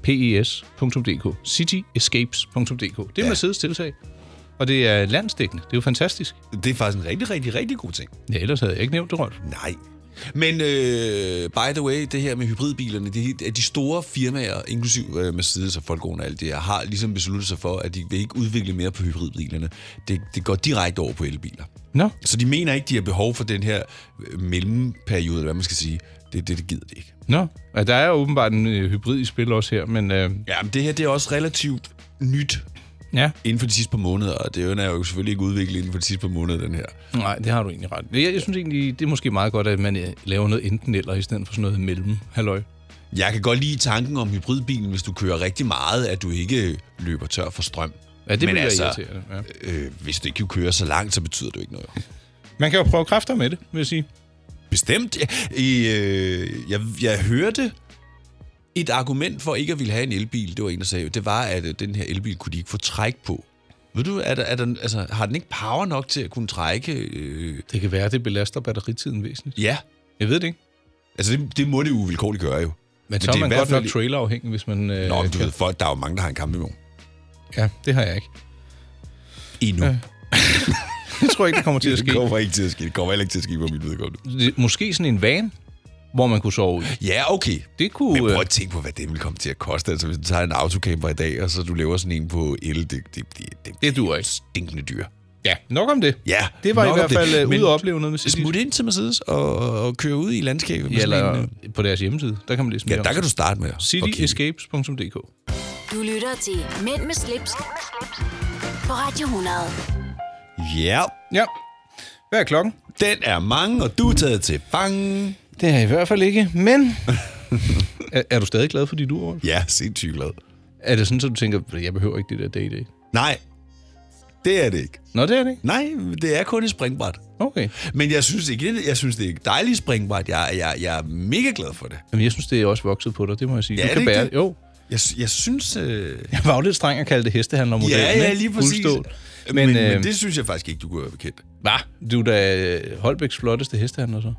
C-A-P-E-S.dk cityescapes.dk Det er ja. Mercedes tiltag. Og det er landsdækkende. Det er jo fantastisk. Det er faktisk en rigtig, rigtig, rigtig god ting. Ja, ellers havde jeg ikke nævnt det, Rolf. Nej. Men øh, by the way, det her med hybridbilerne, det, er de store firmaer, inklusiv øh, Mercedes og Volkswagen og alt det her, har ligesom besluttet sig for, at de vil ikke udvikle mere på hybridbilerne. Det, det går direkte over på elbiler. Nå. Så de mener ikke, de har behov for den her øh, mellemperiode, eller hvad man skal sige, Det, det, det gider de ikke. Nå, ja, der er jo åbenbart en øh, hybrid i spil også her, men... Øh, Ja, men det her det er også relativt nyt ja, inden for de sidste par måneder, og det er jo selvfølgelig ikke udviklet inden for de sidste par måneder, den her. nej, det har du egentlig ret. Jeg, jeg synes egentlig, det er måske meget godt, at man øh, laver noget enten eller, i stedet for sådan noget mellem. Halløj. Jeg kan godt lide tanken om hybridbilen, hvis du kører rigtig meget, at du ikke løber tør for strøm. Ja, det Men bliver altså. Ja. Øh, hvis du ikke kører så langt, så betyder det jo ikke noget. Man kan jo prøve kræfter med det, vil jeg sige. Bestemt. I, øh, jeg, jeg hørte et argument for ikke at ville have en elbil, det var en, der sagde, det var, at øh, den her elbil kunne de ikke få træk på. Ved du, er der, er der, altså, har den ikke power nok til at kunne trække? Øh, Det kan være, at det belaster batteritiden væsentligt. ja, Jeg ved det ikke. altså det, det må det uvilkårligt gøre jo. Men så det er man godt nok trailerafhængig, hvis man... Øh, Nå, men du kan- ved, folk, der er jo mange, der har en campingvogn. Ja, det har jeg ikke. Endnu. Ja. *laughs* Det tror jeg ikke, det kommer til at Det ske. kommer ikke til at ske. Det kommer heller ikke til at ske på mit vedkommende. Det- Måske sådan en van, hvor man kunne sove i. Ja, okay. Det kunne... Men prøv øh, at tænke på, hvad det vil komme til at koste. Altså, hvis du tager en autocamper i dag, og så du laver sådan en på el, det, det, det, det, Det duer ikke. stinkende dyr. Ja, nok om det. Ja, Det var i nok hvert om fald øh, ude at opleve noget med Mercedes. Smut ind til Mercedes og, og køre ud i landskabet. med Ja, eller en, øh, på deres hjemmeside. Der kan man læse ja, mere der om kan det. du starte med. kigge. Du cityescapes.dk lytter til Mænd med slips, på Radio 100. Ja, Ja. Hvad er klokken? den er mange, og du er taget til fange. Det er jeg i hvert fald ikke, men... *laughs* er, er du stadig glad for dit ur? Rolf? Ja, sindssygt glad. Er det sådan, at du tænker, jeg behøver ikke det der day-day? Nej, det er det ikke. Nå, det er det ikke. Nej, det er kun et springbræt. Okay. Men jeg synes ikke, jeg synes, det er et dejligt springbræt. Jeg, jeg, jeg er mega glad for det. Jamen, jeg synes, det er også vokset på dig, det må jeg sige. Ja, du kan det bære det? Jo. Jeg, jeg synes... Øh... Jeg var jo lidt streng at kalde det hestehandlermodellen, Ja, ja, lige præcis. Fuldstål. Men, men, øh, men det synes jeg faktisk ikke, du kunne være bekendt. Hvad? Du er da øh, Holbæks flotteste hestehandler, så.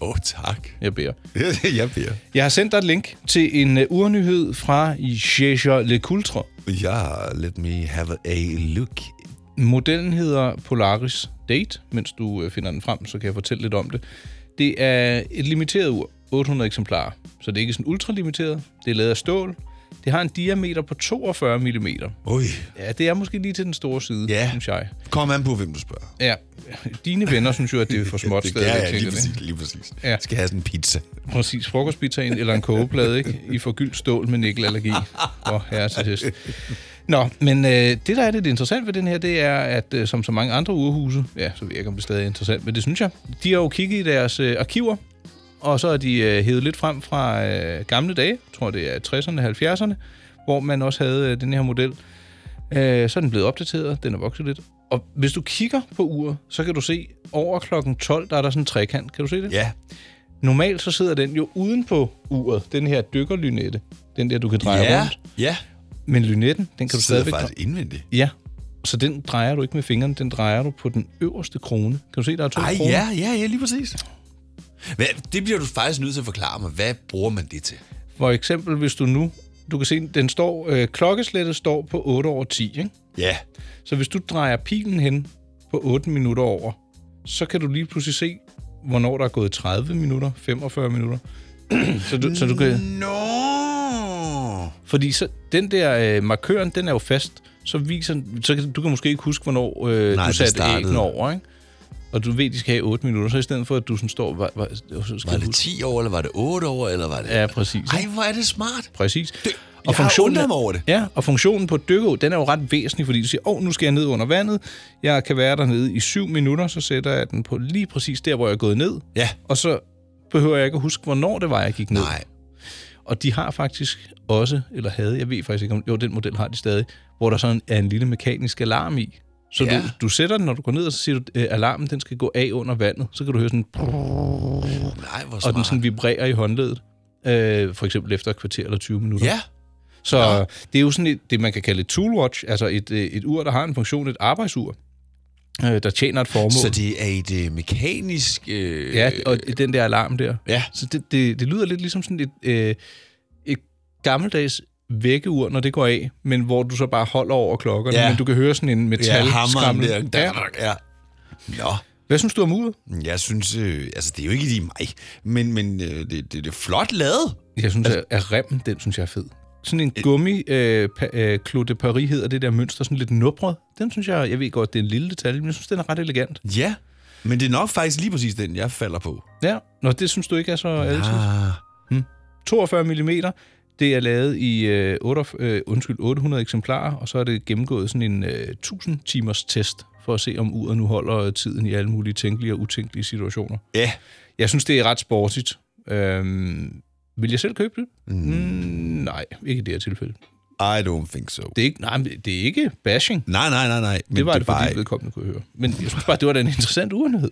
Åh, oh, tak. Jeg beder. *laughs* jeg beder. Jeg har sendt dig et link til en uh, urnyhed fra Jaeger Le Coultre. Ja, let me have a look. Modellen hedder Polaris Date. Mens du uh, finder den frem, så kan jeg fortælle lidt om det. Det er et limiteret ur, 800 eksemplarer. Så det er ikke sådan ultralimiteret. Det er lavet af stål. Det har en diameter på 42 mm. Oj, Ja, det er måske lige til den store side, Ja. synes jeg. kom an på, hvem du spørger. Ja, dine venner synes jo, at det er for *laughs* småt stadig. Ja, ja, lige det. præcis. Lige præcis. Ja. Skal have sådan en pizza. Præcis, frokostpizzaen eller en kogeplade, ikke? I forgyldt stål med nikkelallergi. Hvor herre til hest. Nå, men øh, det, der er lidt interessant ved den her, det er, at øh, som så mange andre urhuse, ja, så ved jeg ikke, om det stadig er interessant, men det synes jeg, de har jo kigget i deres øh, arkiver, og så er de øh, hævet lidt frem fra øh, gamle dage, jeg tror det er 60'erne, 70'erne, hvor man også havde øh, den her model. Øh, så er den blevet opdateret, den er vokset lidt. Og hvis du kigger på uret, så kan du se, over klokken 12, der er der sådan en trekant. Kan du se det? Ja. Normalt så sidder den jo uden på uret, den her dykkerlynette. Den der, du kan dreje Ja, rundt. ja. Men lynetten, den kan du sidder stadigvæk... faktisk indvendigt. Ja, så den drejer du ikke med fingrene, den drejer du på den øverste krone. Kan du se, der er to Ej, kroner? ja, ja, ja, lige præcis. Hvad, det bliver du faktisk nødt til at forklare mig. Hvad bruger man det til? For eksempel, hvis du nu... Du kan se, den står... Øh, klokkeslættet står på 8 over 10, ikke? Ja. Så hvis du drejer pilen hen på 8 minutter over, så kan du lige pludselig se, hvornår der er gået 30 minutter, 45 minutter. *clears throat* så, du, så du kan... Nå! Fordi så, den der øh, markøren, den er jo fast, så viser så du kan måske ikke huske, hvornår øh, Nej, du satte æggene over, ikke? Og du ved, de skal have 8 minutter, så i stedet for, at du sådan står... Var, var, Var det huske- 10 år, eller var det 8 år, eller var det... Ja, præcis. Ej, hvor er det smart. Præcis. Det, jeg har undret mig over det. Ja, og funktionen på dykke, den er jo ret væsentlig, fordi du siger, åh, oh, nu skal jeg ned under vandet. Jeg kan være dernede i 7 minutter, så sætter jeg den på lige præcis der, hvor jeg er gået ned. Ja. Og så behøver jeg ikke at huske, hvornår det var, jeg gik ned. Nej. Og de har faktisk også, eller havde, jeg ved faktisk ikke om, jo, den model har de stadig, hvor der sådan er en lille mekanisk alarm i. Så Ja. du, du sætter den, når du går ned, og så siger du, at alarmen den skal gå af under vandet. Så kan du høre sådan, Nej, hvor og smart. den sådan vibrerer i håndledet. Øh, for eksempel efter et kvarter eller 20 minutter. Ja. Så det er jo sådan et, det, man kan kalde et toolwatch, altså et, øh, et ur, der har en funktion, et arbejdsur, øh, der tjener et formål. Så det er et øh, mekanisk... Øh, Ja, og den der alarm der. Ja. Så det, det, det lyder lidt ligesom sådan et, øh, et gammeldags vækkeur, når det går af, men hvor du så bare holder over klokkerne, Ja. men du kan høre sådan en metal ja, hammeren der. Ja. Ja. Nå. Hvad synes du om uret? Jeg synes, øh, altså det er jo ikke lige mig, men, men øh, det, det, det er flot lavet. Jeg synes, altså, at remmen, den synes jeg er fed. Sådan en gummi, øh, pa, øh, Clos de Paris hedder det der mønster, sådan lidt nubret. Den synes jeg, jeg ved godt, det er en lille detalje, men jeg synes, den er ret elegant. Ja. Men det er nok faktisk lige præcis den, jeg falder på. Ja, Nå, det synes du ikke er så altid? Ah. Hmm. 42 mm, det er lavet i øh, 8, øh, undskyld, 800 eksemplarer, og så er det gennemgået sådan en øh, 1000 timers test for at se, om uret nu holder tiden i alle mulige tænkelige og utænkelige situationer. Ja. Jeg synes, det er ret sportigt. Øhm, vil jeg selv købe det? Mm. Mm, nej, ikke i det her tilfælde. I don't think so. Det er ikke, nej, det er ikke bashing. Nej, nej, nej, nej. Men det var det, det fordi bare- vedkommende kunne høre. Men jeg synes bare, det var da en interessant urenhed.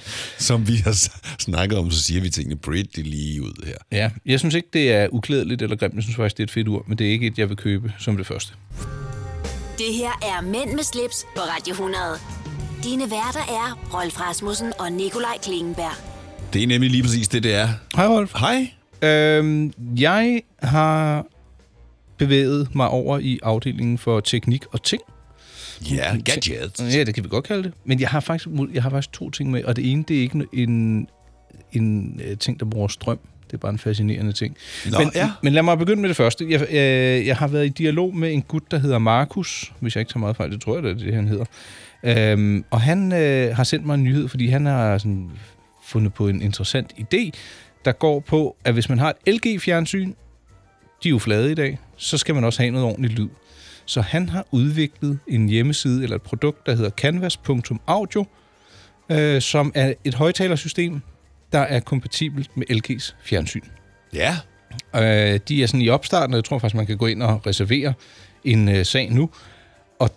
*laughs* Som vi har snakket om, så siger vi tingene pretty lige ud her. Ja, jeg synes ikke, det er uklædeligt eller grimt. Jeg synes faktisk, det er et fedt ur, men det er ikke et, jeg vil købe som det første. Det her er Mænd med slips på Radio 100. Dine værter er Rolf Rasmussen og Nikolaj Klingenberg. Det er nemlig lige præcis det, det er. Hej, Rolf. Hej. Øhm, jeg har bevæget mig over i afdelingen for teknik og ting. Ja, gadgets. Ja, det kan vi godt kalde det. Men jeg har faktisk, jeg har faktisk to ting med, og det ene, det er ikke en, en øh, ting, der bruger strøm. Det er bare en fascinerende ting. Nå, men, ja. men lad mig begynde med det første. Jeg, øh, jeg har været i dialog med en gut, der hedder Markus, hvis jeg ikke tager meget fejl, det tror jeg, det er det, han hedder. Øhm, og han øh, har sendt mig en nyhed, fordi han har sådan, fundet på en interessant idé, der går på, at hvis man har et LG-fjernsyn, de er jo flade i dag, så skal man også have noget ordentligt lyd. Så han har udviklet en hjemmeside eller et produkt, der hedder canvas.audio, øh, som er et højtalersystem, der er kompatibelt med LG's fjernsyn. Ja. Øh, de er sådan i opstarten, og jeg tror faktisk, man kan gå ind og reservere en øh, sag nu. Og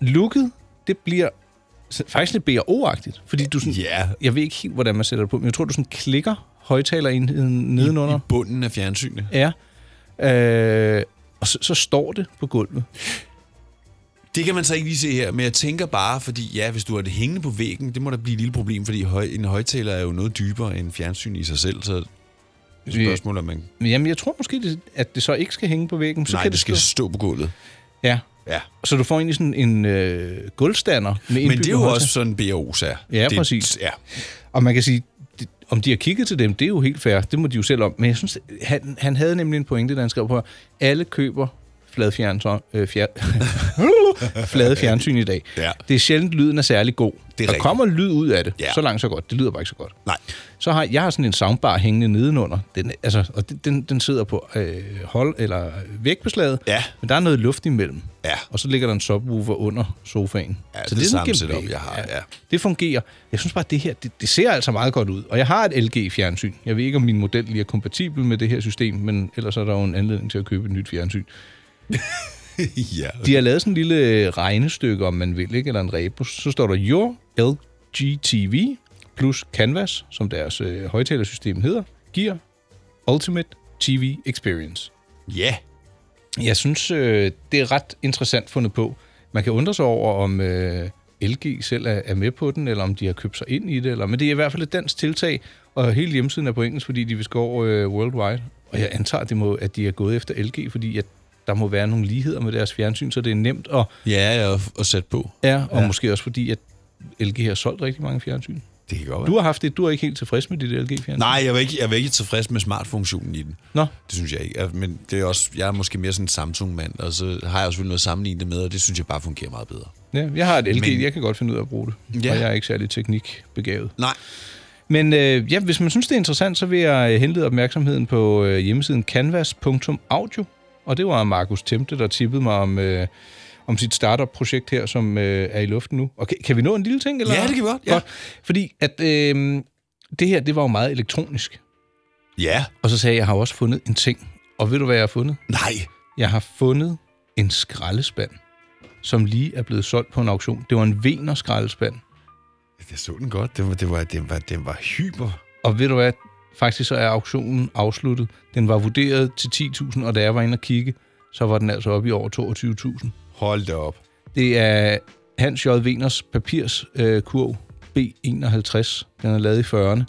looket, det bliver faktisk lidt BRO-agtigt, fordi du sådan, Ja. jeg ved ikke helt, hvordan man sætter det på, men jeg tror, du sådan klikker højtalerenheden nedenunder. I bunden af fjernsynet. Ja. Øh, og så, så står det på gulvet. Det kan man så ikke lige se her, men jeg tænker bare, fordi ja, hvis du har det hængende på væggen, det må da blive et lille problem, fordi høj, en højtaler er jo noget dybere end fjernsyn i sig selv, så det er et spørgsmål, om man... Men Jamen, jeg tror måske, det, at det så ikke skal hænge på væggen. Så Nej, kan det skal stå. stå på gulvet. Ja. Ja. Så du får egentlig sådan en øh, gulvstander. Med Men det er jo højtaler. også sådan, BO's er. Ja, det, præcis. Ja. Og man kan sige, det, om de har kigget til dem, det er jo helt fair. Det må de jo selv om. Men jeg synes, han, han havde nemlig en pointe, da han skrev på, alle køber flade fjernsyn, øh, fjer, *laughs* flade fjernsyn i dag. Ja. Det er sjældent, lyden er særlig god. Det er der rigtigt. kommer lyd ud af det. Ja. Så langt, så godt. Det lyder bare ikke så godt. Nej. Så har jeg har sådan en soundbar hængende nedenunder. Den, altså, og den- den, sidder på øh, hold eller vægbeslaget. Ja. Men der er noget luft imellem. Ja. Og så ligger der en subwoofer under sofaen. Ja, det er det sådan samme setup, jeg har, ja. Det fungerer. Jeg synes bare, at det her, det, det ser altså meget godt ud. Og jeg har et LG-fjernsyn. Jeg ved ikke, om min model lige er kompatibel med det her system, men ellers er der jo en anledning til at købe et nyt fjernsyn. *laughs* ja. De har lavet sådan en lille regnestykke, om man vil, ikke? eller en rebus. Så står der Your LG TV plus Canvas, som deres øh, højtalersystem hedder, giver Ultimate TV Experience. Ja. Jeg synes, øh, det er ret interessant fundet på. Man kan undre sig over, om øh, LG selv er, er med på den, eller om de har købt sig ind i det. Eller, men det er i hvert fald et dansk tiltag, og hele hjemmesiden er på engelsk, fordi de vil gå over øh, worldwide. Og jeg antager, at, det må, at de er gået efter LG, fordi at der må være nogle ligheder med deres fjernsyn, så det er nemt at... Ja, ja, at- sætte på. Ja, og Ja. måske også fordi, at LG har solgt rigtig mange fjernsyn. Det kan godt være. Du har haft det, du er ikke helt tilfreds med dit LG-fjernsyn? Nej, jeg var, ikke, jeg var ikke tilfreds med smartfunktionen i den. Nå. Det synes jeg ikke. Men det er også, jeg er måske mere sådan en Samsung-mand, og så har jeg også noget at sammenligne det med, og det synes jeg bare fungerer meget bedre. Ja, jeg har et LG, Men... jeg kan godt finde ud af at bruge det. Ja. Og jeg er ikke særlig teknikbegavet. Nej. Men øh, ja, hvis man synes, det er interessant, så vil jeg henlede opmærksomheden på øh, hjemmesiden canvas.audio. Og det var Markus Temte, der tippede mig om, øh, om sit startup-projekt her, som øh, er i luften nu. Og kan, kan vi nå en lille ting? Eller? Ja, det kan vi godt, ja. Fordi at, øh, det her, det var jo meget elektronisk. Ja. Og så sagde jeg, jeg har også fundet en ting. Og ved du, hvad jeg har fundet? Nej. Jeg har fundet en skraldespand, som lige er blevet solgt på en auktion. Det var en vener skraldespand. Jeg så den godt. Den var, det var, den var, den var hyper. Og ved du hvad? Faktisk så er auktionen afsluttet. Den var vurderet til 10.000, og da jeg var inde og kigge, så var den altså oppe i over 22.000. Hold da op. Det er Hans J. Veners papirs øh, kurv B51. Den er lavet i 40'erne.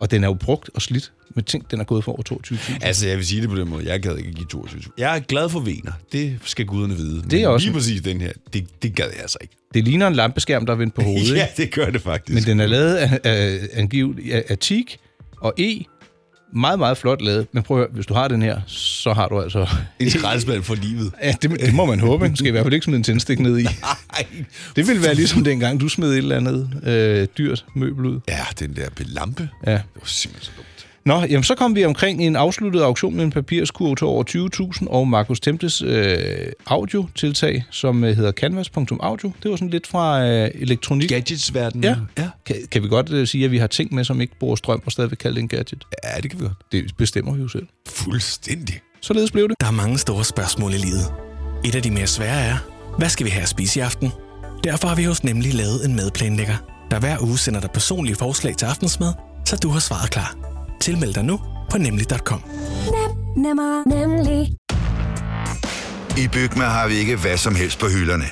Og den er jo brugt og slidt. Men tænk, den er gået for over 22.000. Altså, jeg vil sige det på den måde. Jeg gad ikke give 22. Jeg er glad for vener. Det skal guderne vide. Det er også- Lige præcis den her, det, det gad jeg altså ikke. Det ligner en lampeskærm, der er vendt på hovedet. *laughs* ja, det gør det faktisk. Men den er lavet af, af, af, af teak og E, Meget, meget flot lavet. Men prøv at høre, hvis du har den her, så har du altså... En skraldespand for livet. Ja, det, det må man håbe. Skal i hvert fald ikke smide en tændstik ned i. *laughs* Nej. Det ville være ligesom dengang, du smed et eller andet øh, dyrt møbel ud. Ja, den der lampe. Ja. Det var simpelthen så dumt. Nå, jamen så kom vi omkring en afsluttet auktion med en papirskurv til over 20.000, og Markus Temples øh, audio-tiltag, som øh, hedder canvas.audio. Det var sådan lidt fra øh, elektronik. Gadgets-verdenen. Ja. ja. Kan, kan vi godt øh, sige, at vi har ting med, som ikke bruger strøm, og stadigvæk kalde det en gadget? Ja, det kan vi godt. Det bestemmer vi jo selv. Fuldstændig. Således blev det. Der er mange store spørgsmål i livet. Et af de mere svære er, hvad skal vi have at spise i aften? Derfor har vi hos Nemlig lavet en madplanlægger, der hver uge sender dig personlige forslag til aftensmad, så du har svaret klar. Tilmeld dig nu på nemlig.com. Nem, nemmer, nemlig. I Bygma har vi ikke hvad som helst på hylderne.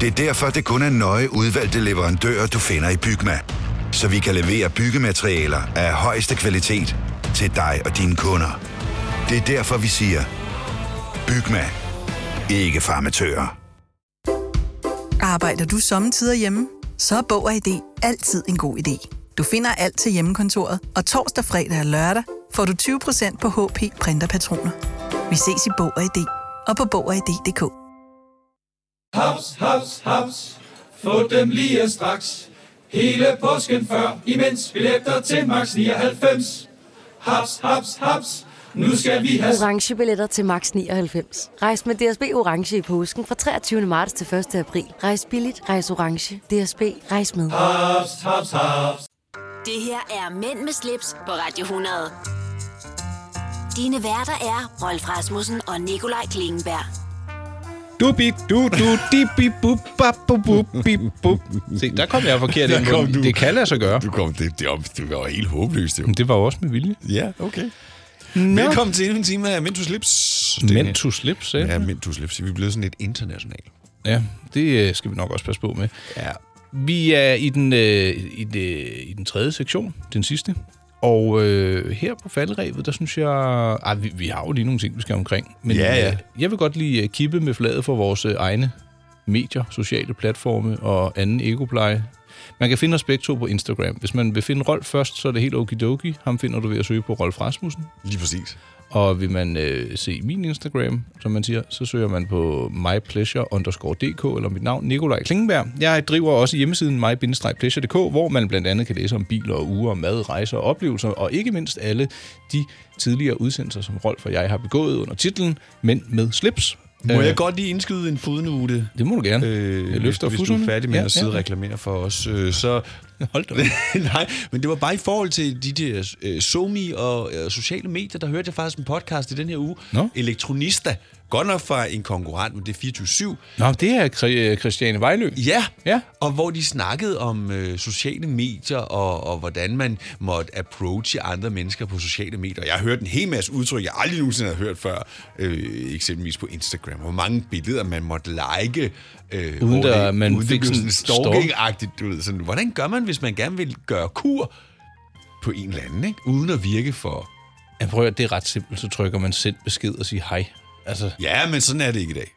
Det er derfor, det kun er nøje udvalgte leverandører, du finder i Bygma. Så vi kan levere byggematerialer af højeste kvalitet til dig og dine kunder. Det er derfor, vi siger, Bygma. Ikke farmatører. Arbejder du sommetider hjemme? Så er Bog og ID altid en god idé. Du finder alt til hjemmekontoret, og torsdag, fredag og lørdag får du 20% på HP printerpatroner. Vi ses i Bog og ID og på Bog og ID.dk. Haps, haps, haps. Få dem lige straks. Hele påsken før, imens billetter til max 99. Haps, haps, haps. Nu skal vi have... Orange billetter til max 99. Rejs med DSB Orange i påsken fra 23. marts til 1. april. Rejs billigt, rejs orange. DSB, rejs med. Haps, haps, haps. Det her er Mænd med slips på Radio 100. Dine værter er Rolf Rasmussen og Nikolaj Klingenberg. Du bip, du du di bip bup bap bup bup bip bup. Se, der kom jeg forkert ind. kom på. du. Det kan lade sig gøre. Du kom, det, det, var, det var helt håbløst, jo. Men det var jo også med vilje. Ja, okay. Nå. Velkommen til endnu en time af Mentus Slips. Mentus Slips, Ja, Mentus Slips. Vi er blevet sådan lidt international. Ja, det øh, skal vi nok også passe på med. Ja. Vi er i den, øh, i, det, i den tredje sektion, den sidste. Og øh, her på faldrevet, der synes jeg... Ej, vi, vi har jo lige nogle ting, vi skal omkring. Men Ja, ja. Øh, jeg vil godt lige øh, kippe med fladet for vores øh, egne medier, sociale platforme og anden egopleje. Man kan finde os begge to på Instagram. Hvis man vil finde Rolf først, så er det helt okidoki. Ham finder du ved at søge på Rolf Rasmussen. Lige præcis. Og vil man øh, se min Instagram, som man siger, så søger man på mypleasure-dk eller mit navn, Nikolaj Klingenberg. Jeg driver også hjemmesiden my hvor man blandt andet kan læse om biler og uger, mad, rejser og oplevelser, og ikke mindst alle de tidligere udsendelser, som Rolf og jeg har begået under titlen Mænd med slips. Må Øh, jeg godt lige indskyde en fodnote? Det må du gerne. Øh, Jeg løfter hvis, hvis du er færdig med Ja, at sidde ja. og reklamere for os, øh, så... *laughs* Hold da *laughs* Nej, men det var bare i forhold til de der øh, somi og øh, sociale medier, der hørte jeg faktisk en podcast i den her uge. Nå. Elektronista. Godt nok fra en konkurrent, men det er 24-7. Nå, det er øh, Christiane Vejlø. Ja, ja. og hvor de snakkede om øh, sociale medier, og, og hvordan man måtte approache andre mennesker på sociale medier. Jeg har hørt en hel masse udtryk, jeg aldrig nogensinde har hørt før, øh, eksempelvis på Instagram. Hvor mange billeder man måtte like, øh, Uden der- det, man uden fik sådan stalking-agtigt. Du ved, sådan, hvordan gør man, hvis man gerne vil gøre kur på en eller anden, ikke? uden at virke for... Jeg prøver, det er ret simpelt, så trykker man send besked og siger hej. Altså, Ja, men sådan er det ikke i dag.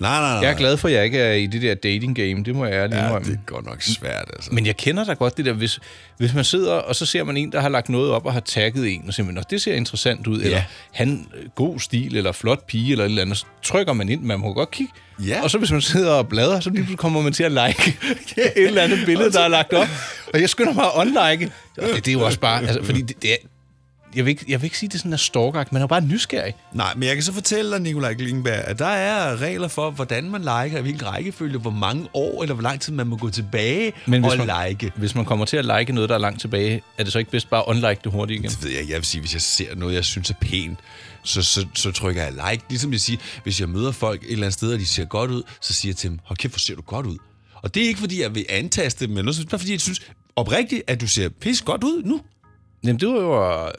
Nej, nej, nej. Jeg er glad for, at jeg ikke er i det der dating game. Det må jeg ærligt Ja, indrømme. det er godt nok svært, altså. Men jeg kender da godt det der, hvis, hvis man sidder, og så ser man en, der har lagt noget op og har tagget en, og siger, "Nå, det ser interessant ud, ja. eller han, god stil, eller flot pige, eller et eller andet, så trykker man ind, man må godt kigge. Ja. Og så hvis man sidder og bladrer, så lige kommer man til at like *laughs* et eller andet billede, der er lagt op. Og jeg skynder mig at unlike. Og Det, det er jo også bare, altså, fordi det, det er, jeg vil, ikke, jeg vil ikke sige, det er sådan en stalker, man er bare nysgerrig. Nej, men jeg kan så fortælle dig, Nikolaj Klingberg, at der er regler for, hvordan man liker, i hvilken rækkefølge, hvor mange år eller hvor lang tid man må gå tilbage Men hvis og man, like. hvis man kommer til at like noget, der er langt tilbage, er det så ikke bedst bare at unlike det hurtigt igen? Det ved jeg, jeg vil sige, hvis jeg ser noget, jeg synes er pænt, så, så, så trykker jeg like. Ligesom jeg siger, hvis jeg møder folk et eller andet sted, og de ser godt ud, så siger jeg til dem, hold kæft, hvor ser du godt ud. Og det er ikke, fordi jeg vil antaste dem, men noget, bare fordi jeg synes oprigtigt, at du ser pis godt ud nu. Jamen, det var jo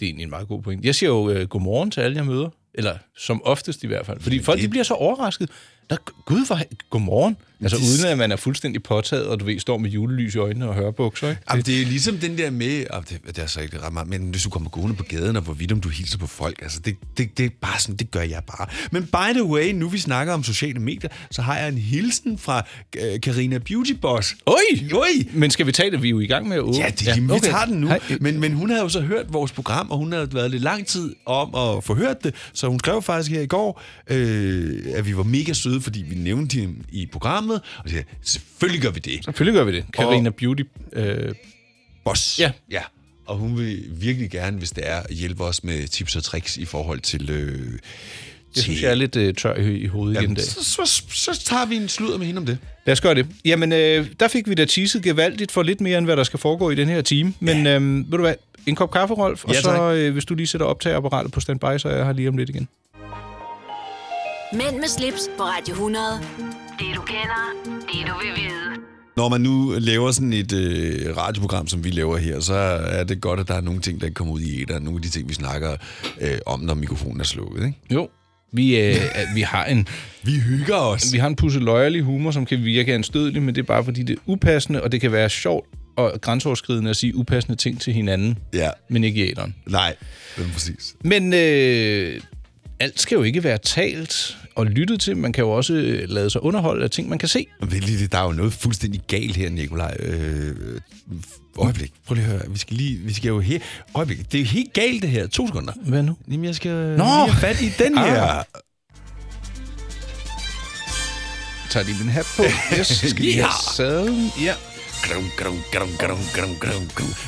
det er egentlig en meget god point. Jeg siger jo øh, godmorgen til alle, jeg møder. Eller som oftest i hvert fald. Fordi folk de bliver så overrasket. Der, Gud, for, godmorgen. Altså det- uden at man er fuldstændig påtaget, og du ved, står med julelys i øjnene og hører bukser, ikke? Jamen, det er ligesom den der med, og det, det er så ikke ret meget, men hvis du kommer gående på gaden, og hvorvidt om du hilser på folk, altså det, det, det er bare sådan, det gør jeg bare. Men by the way, nu vi snakker om sociale medier, så har jeg en hilsen fra øh, Karina Beauty Boss. Oj! Oj! Men skal vi tage det? Vi er jo i gang med at åbne. Ja, det, jamen, okay. vi tager den nu. Hej. Men, men hun havde jo så hørt vores program, og hun havde været lidt lang tid om at få hørt det, så hun skrev faktisk her i går, øh, at vi var mega søde, fordi vi nævnte hende i programmet, og jeg sagde, selvfølgelig gør vi det. Selvfølgelig gør vi det. Karina Beauty øh, Boss. Ja. ja. Og hun vil virkelig gerne, hvis det er, hjælpe os med tips og tricks i forhold til... Øh, Det synes jeg er lidt øh, tør i, i hovedet igen i Jamen, dag. så, så, så tager vi en sludder med hende om det. Lad os gøre det. Jamen, øh, der fik vi da teaset gevaldigt for lidt mere, end hvad der skal foregå i den her time. Men ja. øh, ved du hvad, en kop kaffe, Rolf, og Ja, så øh, hvis du lige sætter optageapparatet på standby, så er jeg her lige om lidt igen. Mænd med slips på Radio 100. Det du kender, det du vil vide. Når man nu laver sådan et øh, radioprogram, som vi laver her, så er det godt, at der er nogle ting, der kommer ud i et, og nogle af de ting, vi snakker øh, om, når mikrofonen er slukket. Ikke? Jo. Vi, øh, vi har en... *laughs* Vi hygger os. Vi har en pusseløjerlig humor, som kan virke anstødelig, men det er bare fordi, det er upassende, og det kan være sjovt og grænseoverskridende at sige upassende ting til hinanden, Ja. men ikke i æderen. Nej, det er præcis. Men øh, alt skal jo ikke være talt og lyttet til. Man kan jo også øh, lade sig underholde af ting, man kan se. Der er jo noget fuldstændig galt her, Nikolaj. Øh, øjeblik, prøv lige at høre. Vi skal, lige, vi skal jo her... Øjeblik, det er helt galt det her. To sekunder. Hvad nu? Jamen, jeg skal Nå! lige have fat i den her. Ah. tager lige min hat på. *laughs* Jeg skal lige have Ja. sadlen. Ja. Grum, grum, grum, grum, grum, grum, grum. *laughs*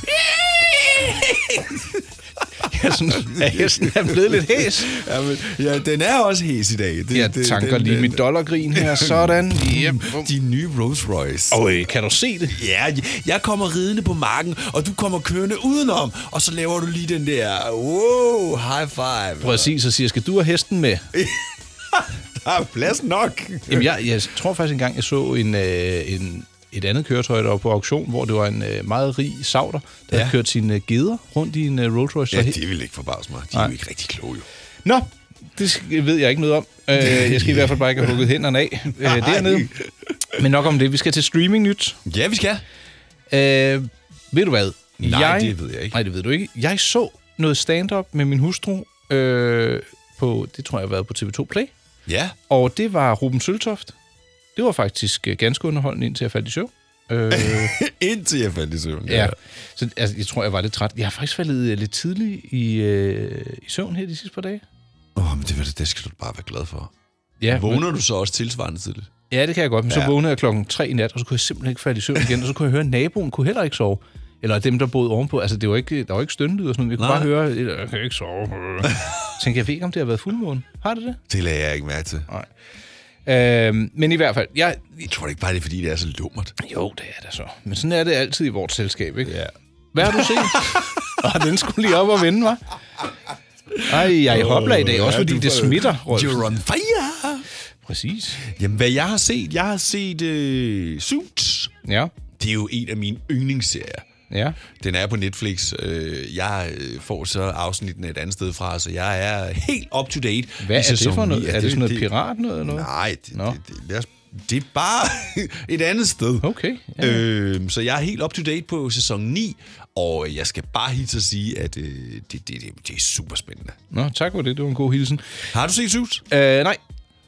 Jeg synes, at hesten er blevet lidt hæs. Jamen, ja, den er også hæs i dag. Det, Jeg tanker lige mit dollargrin her. *laughs* Sådan. Yep. Din nye Rolls Royce. Øj, kan du se det? Ja, jeg kommer ridende på marken, og du kommer kørende udenom, og så laver du lige den der, wow, high five. Præcis, så siger jeg, skal du have hesten med? *laughs* Der er plads nok. Jamen, jeg, jeg tror faktisk engang, jeg så en, øh, en, et andet køretøj, der var på auktion, hvor det var en øh, meget rig sauter, der ja. Havde kørt sine øh, geder rundt i en øh, Rolls Royce. Ja, det vil ikke forbavse mig. De er Nej. jo ikke rigtig kloge, jo. Nå, det ved jeg ikke noget om. Øh, *laughs* jeg skal i hvert fald bare ikke have hugget hænderne af øh, dernede. Men nok om det. Vi skal til streaming nyt. Ja, vi skal. Øh, ved du hvad? Nej, det ved jeg ikke. Nej, det ved du ikke. Jeg så noget stand-up med min hustru øh, på, det tror jeg har været på TV2 Play. Ja. Og det var Ruben Søltoft. Det var faktisk øh, ganske underholdende, indtil jeg faldt i søvn. Øh, *laughs* Indtil jeg faldt i søvn. ja. Så altså, jeg tror, jeg var lidt træt. Jeg har faktisk faldet øh, lidt tidligt i, øh, i søvn her de sidste par dage. Åh, oh, men det, vil- det skal du bare være glad for. Ja, Vågner du så også tilsvarende tidligt? Ja, det kan jeg godt, men ja. så Ja. vågnede jeg klokken 3 i nat, og så kunne jeg simpelthen ikke falde i søvn igen, og så kunne jeg høre, at naboen kunne heller ikke sove. Eller dem, der boede ovenpå. Altså, det var ikke, der var ikke stønnelyd og sådan noget. Vi kunne Nej. bare høre, "Øh, jeg kan ikke sove. *laughs* Tænkte jeg, ved ikke, om det har været fuldmåne. Har det det? Det lagde jeg ikke mærke til. Nej. Øhm, men i hvert fald, jeg... Jeg tror ikke bare, det er, fordi det er så lummert. Jo, det er det så. Men sådan er det altid i vores selskab, ikke? Ja. Hvad har du set? *laughs* og den skulle lige op og vende, var. Ej, jeg er i dag, også fordi det smitter. Rolf. You're on fire! Præcis. Jamen, hvad jeg har set? Jeg har set uh, Suits. Ja. Det er jo en af mine yndlingsserier. Ja. Den er på Netflix. Øh, Jeg øh, får så afsnitten et andet sted fra, så jeg er helt up-to-date. Hvad i er det for noget? Er det sådan noget pirat noget? eller noget? Nej, det, Nå. det, det, det, er, det er bare *laughs* et andet sted. Okay. Ja. Øh, så jeg er helt up-to-date på sæson 9, og jeg skal bare helt at sige, at øh, det, det, det, det er super spændende. Nå, tak for det. Det var en god hilsen. Har du set Suits? Øh, nej,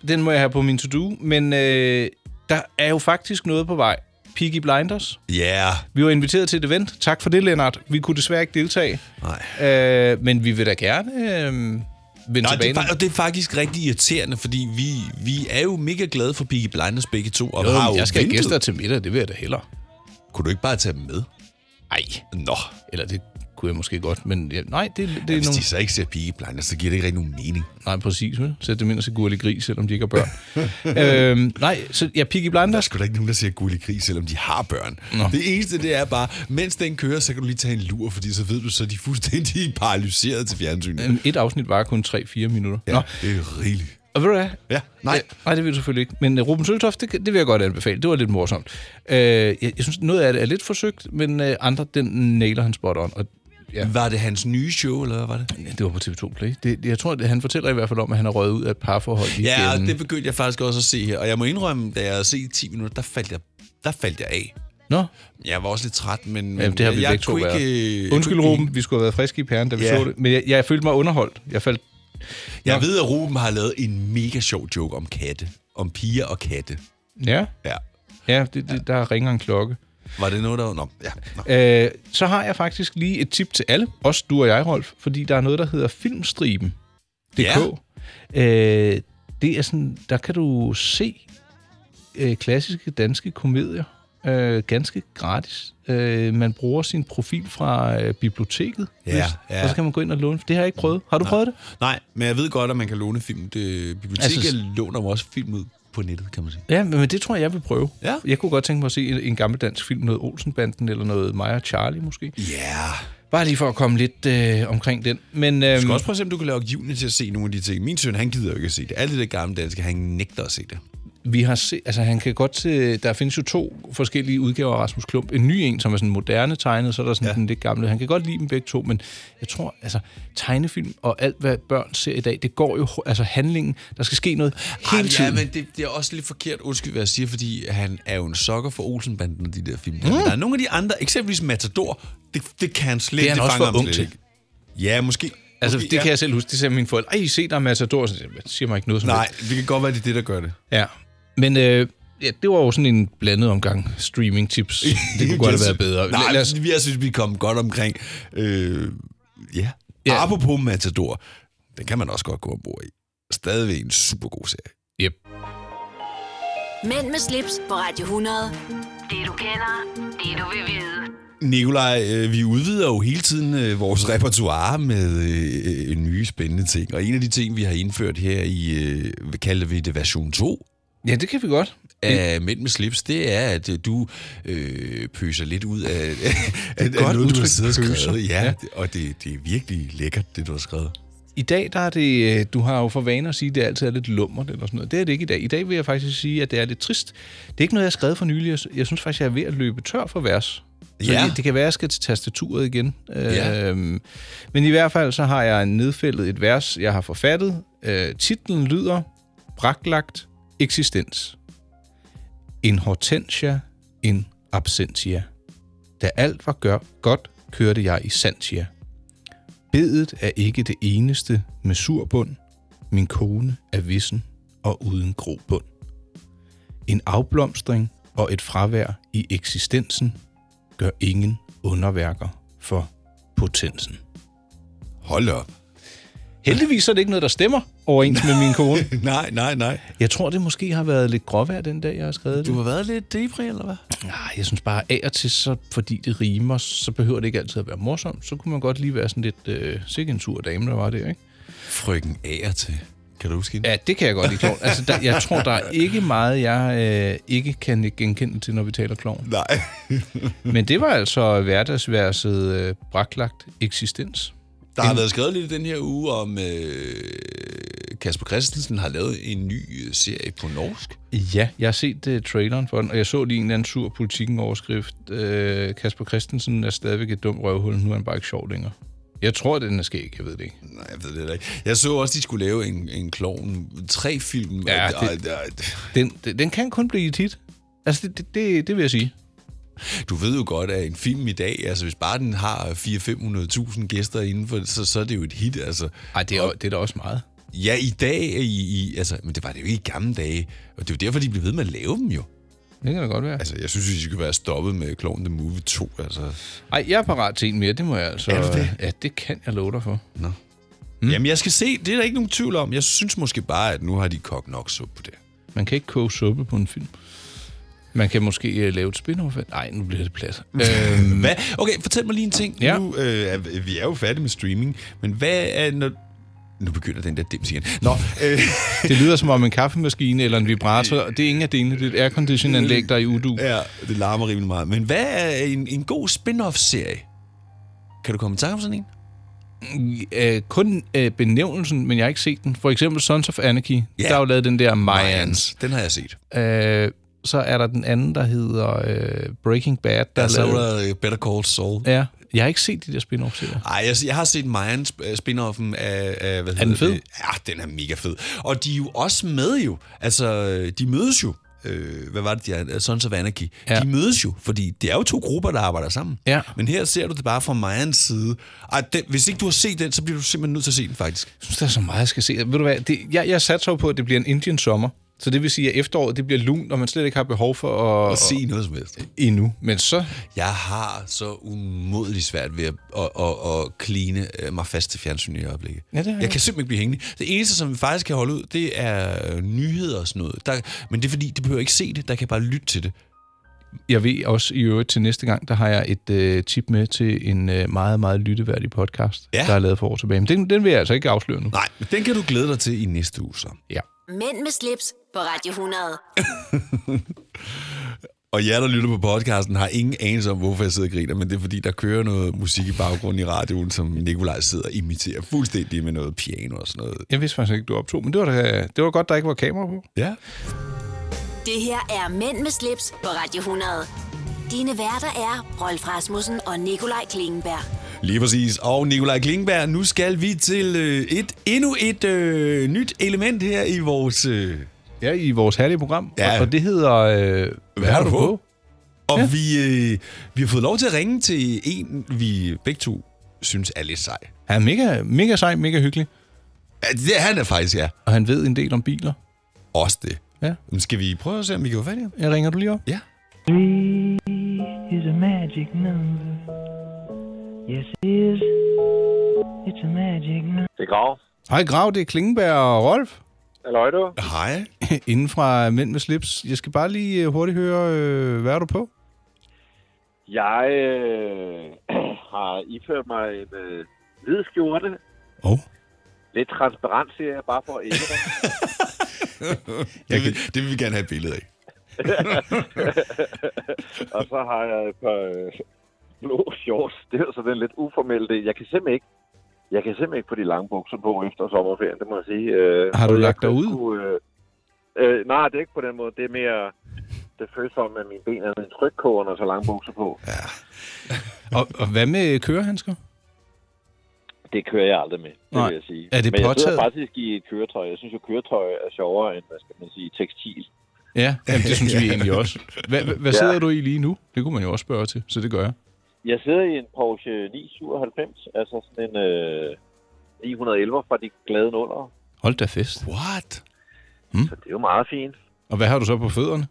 den må jeg have på min to-do. Men øh, der er jo faktisk noget på vej. Peaky Blinders. Ja. Yeah. Vi var inviteret til et event. Tak for det, Lennart. Vi kunne desværre ikke deltage. Nej. Øh, men vi vil da gerne øh, vende Nej, det, tilbage. er, fa- og det er faktisk rigtig irriterende, fordi vi, vi er jo mega glade for Peaky Blinders begge to. Og jo, har jo jeg skal have gæster til middag, det vil jeg da hellere. Kunne du ikke bare tage dem med? Ej. Nå. Eller det kunne jeg måske godt, men ja, nej, det, det Ja, er hvis nogle... de så ikke ser Peaky Blinders, så giver det ikke rigtig nogen mening. Nej, præcis. Vel? Sæt dem ind og se gurlig gris, selvom de ikke har børn. *laughs* øhm, nej, så ja, Peaky Der er Blinders. sgu da ikke nogen, der ser gullig krig, selvom de har børn. Nå. Det eneste, det er bare, mens den kører, så kan du lige tage en lur, fordi så ved du, så er de fuldstændig *laughs* paralyseret til fjernsynet. Øhm, Et afsnit var kun 3-4 minutter. Ja, Nå, det er rigeligt. og ved du hvad? Ja, nej. Øh, nej, det vil du selvfølgelig ikke. Men uh, Ruben Søltoft, det, det vil jeg godt anbefale. Det var lidt morsomt. Uh, jeg, jeg synes, noget af det er lidt forsøgt, men uh, andre, den nailer han spot on. Og ja. Var det hans nye show, eller hvad var det? Ja, det var på TV2 Play. Det, jeg tror, at han fortæller i hvert fald om, at han er røget ud af et parforhold igen. Ja, det begyndte jeg faktisk også at se her. Og jeg må indrømme, da jeg havde set 10 minutter, der faldt jeg, der faldt jeg af. Nå. Jeg var også lidt træt, men, men Jamen, det har vi jeg begge to kunne været. ikke, Undskyld, Ruben. Vi skulle have været friske i pæren, da vi Ja. så det. Men jeg, jeg følte mig underholdt. Jeg faldt... Jeg ved, at Ruben har lavet en mega sjov joke om katte. Om piger og katte. Ja. Ja. Ja, det, det, der ringer en klokke. Var det noget, der... Nå, ja. Nå. Øh, så har jeg faktisk lige et tip til alle, også du og jeg, Rolf, fordi der er noget, der hedder Filmstriben.dk. Ja. Øh, det er sådan, der kan du se øh, klassiske danske komedier øh, ganske gratis. Øh, man bruger sin profil fra øh, biblioteket, Ja, vist, ja. og så kan man gå ind og låne. Det har jeg ikke prøvet. Har du prøvet det? Nej, men jeg ved godt, at man kan låne film. Det, biblioteket altså, låner jo også film ud på nettet, kan man sige. Ja, men det tror jeg, jeg vil prøve. Ja. Jeg kunne godt tænke mig at se en, en gammel dansk film, noget Olsenbanden eller noget Maja Charlie måske. Ja. Yeah. Bare lige for at komme lidt øh, omkring den. Men, Du øhm, skal også prøve at se, om du kan lave juni til at se nogle af de ting. Min søn, han gider jo ikke at se det. Alt det gamle danske, han nægter at se det. Vi har se, altså han kan godt se, der findes jo to forskellige udgaver af Rasmus Klump. En ny en, som er sådan moderne tegnet, så er der sådan ja. den lidt gamle. Han kan godt lide dem begge to, men jeg tror, altså tegnefilm og alt, hvad børn ser i dag, det går jo, altså handlingen, der skal ske noget hele Ej, tiden. Ja, men det, det er også lidt forkert, undskyld, hvad jeg siger, fordi han er jo en sokker for Olsenbanden og de der film. Mm. Der er nogle af de andre, eksempelvis Matador, det, det kan han slet Det er han det også for ung til. ikke. Ja, måske. Altså, måske, det kan jeg selv huske. Det sagde mine forældre. Ej, I se, der er Matador. Så det siger mig ikke noget som Nej, helst. det kan godt være, det er det, der gør det. Ja. Men øh, ja, det var jo sådan en blandet omgang streaming-tips. *laughs* Det kunne godt have været bedre. Nej, Lad os, vi jeg synes, vi kom godt omkring. Øh, ja. Ja. Apropos Matador, den kan man også godt gå ombord i. Stadigvæk en super god serie. yep. Mænd med slips på Radio 100. Det du kender, det du vil vide. Nikolaj, øh, vi udvider jo hele tiden øh, vores repertoire med øh, øh, nye spændende ting. Og en af de ting, vi har indført her i, hvad kalder vi det, version 2 Ja, det kan vi godt. af Mænd med slips, det er, at øh, du øh, pøser lidt ud af, *laughs* af, af godt noget, du har siddet og skrevet. Ja, Ja. og det, det er virkelig lækkert, det du har skrevet. I dag, der er det, øh, du har jo for vane at sige, at det altid er lidt lummert eller sådan noget. Det er det ikke i dag. I dag vil jeg faktisk sige, at det er lidt trist. Det er ikke noget, jeg har skrevet for nylig. Jeg synes faktisk, jeg er ved at løbe tør for vers. Så Ja. det, det kan være, at jeg skal til tastaturet igen. Ja. Øhm, men i hvert fald, så har jeg nedfældet et vers, jeg har forfattet. Øh, titlen lyder Braklagt eksistens. En hortensia, en absentia. Da alt var gør, godt, kørte jeg i Santia. Bedet er ikke det eneste med surbund. Min kone er vissen og uden grobund. En afblomstring og et fravær i eksistensen gør ingen underværker for potensen. Hold op. Heldigvis er det ikke noget, der stemmer overens med min kone. *laughs* nej, nej, nej. Jeg tror, det måske har været lidt gråvejr den dag, jeg har skrevet det. Du har været lidt depri, eller hvad? Nej, jeg synes bare, af og til, så, fordi det rimer, så behøver det ikke altid at være morsomt. Så kunne man godt lige være sådan lidt øh, sikke en sur dame, der var det, ikke? Frøken Ager til. Kan du huske hende? Ja, det kan jeg godt lide klovn. Altså, der, jeg tror, der er ikke meget, jeg øh, ikke kan genkende til, når vi taler klovn. Nej. Men det var altså hverdagsverset øh, braklagt eksistens. Der har En- været skrevet lidt i den her uge om, øh, Kasper Christensen har lavet en ny øh, serie på norsk. Ja, jeg har set uh, traileren for den, og jeg så lige en eller anden sur politikken overskrift. Uh, Kasper Christensen er stadigvæk et dumt røvhul, nu er han bare ikke sjov længere. Jeg tror, den er skæg, jeg ved det ikke. Nej, jeg ved det ikke. Jeg så også, de skulle lave en, en klovn. Tre film. Ja, det- den, den kan kun blive et hit. Altså, det, det, det, det vil jeg sige. Du ved jo godt, at en film i dag, altså hvis bare den har 400-500.000 gæster indenfor, så, så er det jo et hit. Altså. Ej, det er, det er da også meget. Ja, i dag, i, i, altså, men det var det jo ikke i gamle dage. Og det er jo derfor, de blev ved med at lave dem jo. Det kan da godt være. Altså, jeg synes, vi skal være stoppet med Clown the Movie 2. Altså. Ej, jeg er parat til en mere, det må jeg altså... Er du det? Ja, det kan jeg love dig for. Nå. Mm. Jamen, jeg skal se. Det er der ikke nogen tvivl om. Jeg synes måske bare, at nu har de kogt nok suppe på det. Man kan ikke koge suppe på en film. Man kan måske uh, lave et spin-off. Nej, nu bliver det plat. *laughs* Øhm, hvad? Okay, fortæl mig lige en ting. Ja. Nu, øh, vi er jo færdige med streaming, men hvad er... Når... Nu begynder den der dims igen. Nå, øh, *laughs* Det lyder som om en kaffemaskine eller en vibrator. Det er ingen af delene. Det er et aircondition-anlæg, der er i udu. ja, det larmer rimelig meget. Men hvad er en, en god spin-off-serie? Kan du komme i tanke om sådan en? Øh, kun øh, benævnelsen, men jeg har ikke set den. For eksempel Sons of Anarchy. Ja. Der er jo lavet den der Mayans. Den har jeg set. Øh, så er der den anden, der hedder øh, Breaking Bad. Der er er så er der Better Call Saul. ja, Jeg har ikke set de der spin-off-serier. Ej, jeg, jeg har set Mayan øh, spin-offen af, af hvad den hedder fed? Det? Ja, den er mega fed. Og de er jo også med jo. Altså, de mødes jo. Øh, hvad var det, de er? Sons of Anarchy. Ja. De mødes jo, fordi det er jo to grupper, der arbejder sammen. Ja. Men her ser du det bare fra Mayans side. Ej, den, hvis ikke du har set den, så bliver du simpelthen nødt til at se den, faktisk. Jeg synes, der er så meget, jeg skal se. Ved du hvad, det, jeg, jeg satser på, at det bliver en Indian sommer. Så det vil sige, at efteråret det bliver lunt, og man slet ikke har behov for at... At se noget som helst. Endnu. Men så... Jeg har så umådeligt svært ved at, at, at, at kline øh, mig fast til fjernsyn i øjeblikket. Ja, det har jeg jeg. kan simpelthen ikke blive hængende. Det eneste, som vi faktisk kan holde ud, det er nyheder og sådan noget. Der, men det er fordi, de behøver ikke se det, der kan bare lytte til det. Jeg ved også i øvrigt til næste gang, der har jeg et øh, tip med til en øh, meget, meget lytteværdig podcast, Ja. der er lavet for år tilbage. Men den, den vil jeg altså ikke afsløre nu. Nej, men den kan du glæde dig til i næste uge så. Ja. Mænd med slips på Radio 100. *laughs* Og jer, der lytter på podcasten, har ingen anelse om, hvorfor jeg sidder og griner, men det er fordi, der kører noget musik i baggrunden i radioen, som Nikolaj sidder og imiterer fuldstændig med noget piano og sådan noget. Jeg vidste faktisk ikke, du optog, men det var, da, det var godt, der ikke var kamera på. Ja. Det her er Mænd med slips på Radio 100. Dine værter er Rolf Rasmussen og Nikolaj Klingenberg. Lige præcis. Og Nikolaj Klingberg, nu skal vi til øh, et endnu et øh, nyt element her i vores... Øh, Ja, i vores herlige program. Ja. Og, og det hedder... Øh, hvad, har du på? Og ja. vi, øh, vi har fået lov til at ringe til en, vi begge to synes er lidt sej. Han er mega, mega sej, mega hyggelig. Ja, det, han er faktisk, ja. Og han ved en del om biler. Også det. Ja. Men skal vi prøve at se, om vi kan få fat i ham? Jeg ringer du lige op. Ja. Three is a magic number. Yes, it is. It's a magic number. Det er Grav. Hej Grav, det er Klingenberg og Rolf. Halløj du. Hej. *laughs* Inden fra Mænd med slips. Jeg skal bare lige øh, hurtigt høre, øh, hvad er du på? Jeg øh, *clears throat* har iført mig en øh, hvid skjorte. Oh. Lidt transparent, siger jeg, bare for at ikke det. *laughs* vil, det vil vi gerne have et billede af. *laughs* og så har jeg et par øh, blå shorts. Det er jo sådan en lidt uformel del. Jeg kan simpelthen ikke jeg kan simpelthen ikke få de lange bukser på efter sommerferien, det må jeg sige. Øh, Har du lagt dig ud? kunne, Øh, øh, nej, det er ikke på den måde. Det er mere... Det føles som, at mine ben er en trykkåren og så lange bukser på. Ja. Og, og hvad med kørehandsker? Det kører jeg aldrig med, det Nej. vil jeg sige. Er det Men jeg påtaget? sidder faktisk i et køretøj. Jeg synes jo, køretøj er sjovere end, hvad skal man sige, tekstil. Ja, jamen, det synes vi egentlig *laughs* også. Hvad, hvad, hvad Ja. sidder du i lige nu? Det kunne man jo også spørge til, så det gør jeg. Jeg sidder i en Porsche 997, altså sådan en øh, 911 fra de glade nuller. Hold da fest. What? Så det er jo meget fint. Og hvad har du så på fødderne?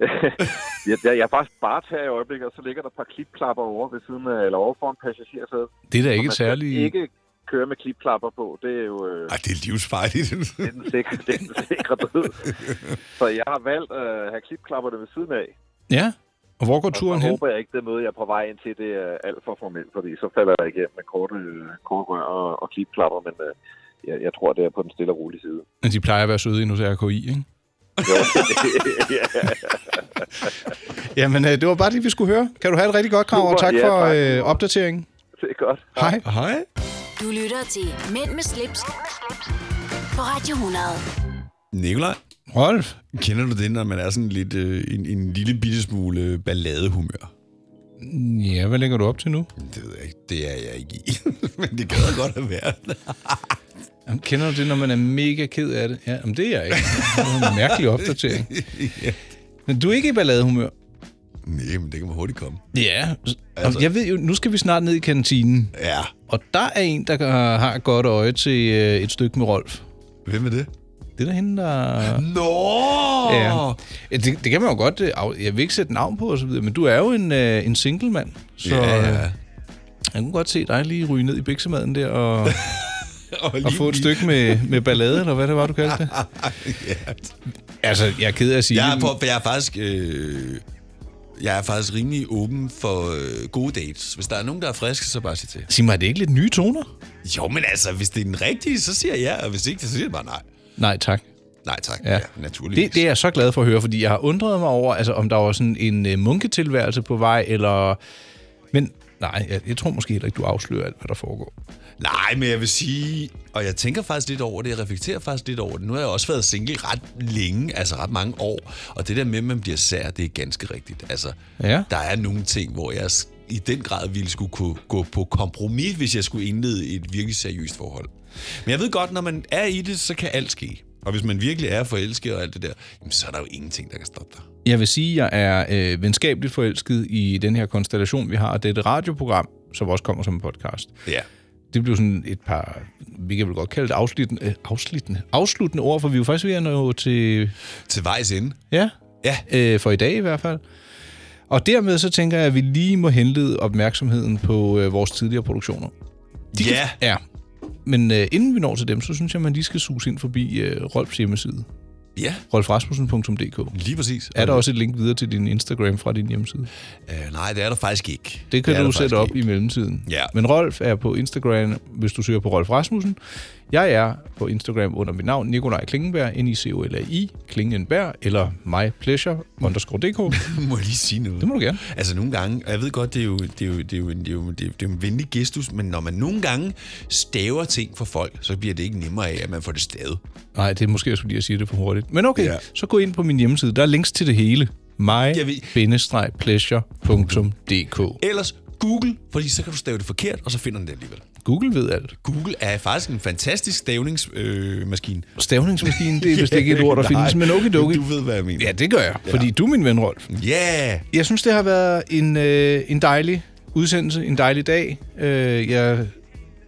*laughs* jeg, jeg, jeg er faktisk bare her i øjeblikket, og så ligger der et par klipklapper over ved siden af, eller over foran passagersædet. Det er da ikke særlig- ikke køre med klipklapper på. Det er jo... Øh, Ej, det er livsfarligt. det er den sikre, det er den sikre død. *laughs* så jeg har valgt at have klipklapperne ved siden af. Ja, og hvor går turen hen? håber jeg ikke, det møde, jeg er på vej ind til, det er alt for formelt, fordi så falder jeg igennem med korte, øh, korte rør og, og klipklapper, men øh, jeg, jeg tror, det er på den stille og rolige side. Men de plejer at være søde inde hos RKI, ikke? Jo. ja. *laughs* *laughs* Jamen, øh, det var bare det, vi skulle høre. Kan du have et rigtig godt krav, og tak ja, for øh, opdateringen. Det er godt. Hej. Hej. Du lytter til Mænd med slips, på Radio 100. Nikolaj? Rolf? Kender du det, når man er sådan lidt øh, en, en lille bitte smule balladehumør? Ja, hvad lægger du op til nu? Det ved jeg ikke. Det er jeg ikke i. *laughs* Men det gad godt at være. *laughs* Jamen, kender du det, når man er mega ked af det? Ja, men det er jeg ikke. Det var en mærkelig opdatering. *laughs* ja. Men du er ikke i balladehumør? Nej, men det kan man hurtigt komme. Ja, Altså- jeg ved jo, nu skal vi snart ned i kantinen. Ja. Og der er en, der har godt øje til øh, et stykke med Rolf. Hvem er det? Det er der hende, der... Nå! Ja. Ja, det, det kan man jo godt... øh, Jeg vil ikke sætte navn på og så videre, men du er jo en, øh, en single mand. Så Ja, ja. øh, jeg kunne godt se dig lige ryge ned i biksemaden der og, *laughs* Og og få et stykke med, med ballade, eller hvad det var, du kaldte det. *laughs* ja. Altså, jeg er ked af at sige Jeg er, på, jeg er faktisk... Øh, jeg er faktisk rimelig åben for øh, gode dates. Hvis der er nogen, der er friske, så bare sig til. Sig mig, er det ikke lidt nye toner? Jo, men altså, hvis det er den rigtige, så siger jeg ja, og hvis ikke, så siger jeg bare nej. Nej, tak. Nej, tak. Ja. Ja, naturligvis. Det, det er jeg så glad for at høre, fordi jeg har undret mig over, altså, om der var sådan en uh, munketilværelse på vej, eller... Men Nej, jeg, jeg tror måske heller ikke, du afslører alt, hvad der foregår. Nej, men jeg vil sige, og jeg tænker faktisk lidt over det, jeg reflekterer faktisk lidt over det. Nu har jeg også været single ret længe, altså ret mange år, og det der med, at man bliver sær, det er ganske rigtigt. Altså, Ja. der er nogle ting, hvor jeg i den grad ville skulle kunne gå på kompromis, hvis jeg skulle indlede et virkelig seriøst forhold. Men jeg ved godt, når man er i det, så kan alt ske. Og hvis man virkelig er forelsket og alt det der, jamen, så er der jo ingenting, der kan stoppe dig. Jeg vil sige, at jeg er øh, venskabeligt forelsket i den her konstellation, vi har. Det er et radioprogram, som også kommer som en podcast. Ja. Det blev sådan et par, vi kan vel godt kalde det afsluttende, øh, afsluttende, afsluttende ord, for vi er jo faktisk ved at nå til... Til vejs ende. Ja. Ja. Øh, for i dag i hvert fald. Og dermed så tænker jeg, at vi lige må henlede opmærksomheden på øh, vores tidligere produktioner. De Ja. ja. Men øh, inden vi når til dem, så synes jeg, at man lige skal suge ind forbi øh, Rolfs hjemmeside. Ja. rolfrasmussen.dk Lige præcis. Er der også et link videre til din Instagram fra din hjemmeside? Uh, nej, det er der faktisk ikke. Det kan er du sætte op i mellemtiden. Ja. Men Rolf er på Instagram, hvis du søger på Rolf Rasmussen. Jeg er på Instagram under mit navn, Nikolaj Klingenberg, N-I-C-O-L-A-I, Klingenberg, eller mypleasure, underscore dk. *laughs* må jeg lige sige noget? Det må du gerne. Altså nogle gange, og jeg ved godt, det er jo, det er jo, det er jo, det er jo, det er jo, det er jo en venlig gestus, men når man nogle gange staver ting for folk, så bliver det ikke nemmere af, at man får det stavet. Nej, det er måske også, fordi jeg siger det for hurtigt. Men okay, ja. så gå ind på min hjemmeside. Der er links til det hele. my-pleasure.dk Ellers Google, fordi så kan du stave det forkert, og så finder den det alligevel. Google ved alt. Google er faktisk en fantastisk stavningsmaskine. Øh, maskine. Stavningsmaskine, det er vist ikke et *laughs* ord, der findes, men okidoki. Du ved, hvad jeg mener. Ja, det gør jeg, fordi du er min ven, Rolf. Ja! Yeah. Jeg synes, det har været en, øh, en dejlig udsendelse, en dejlig dag. Øh, jeg,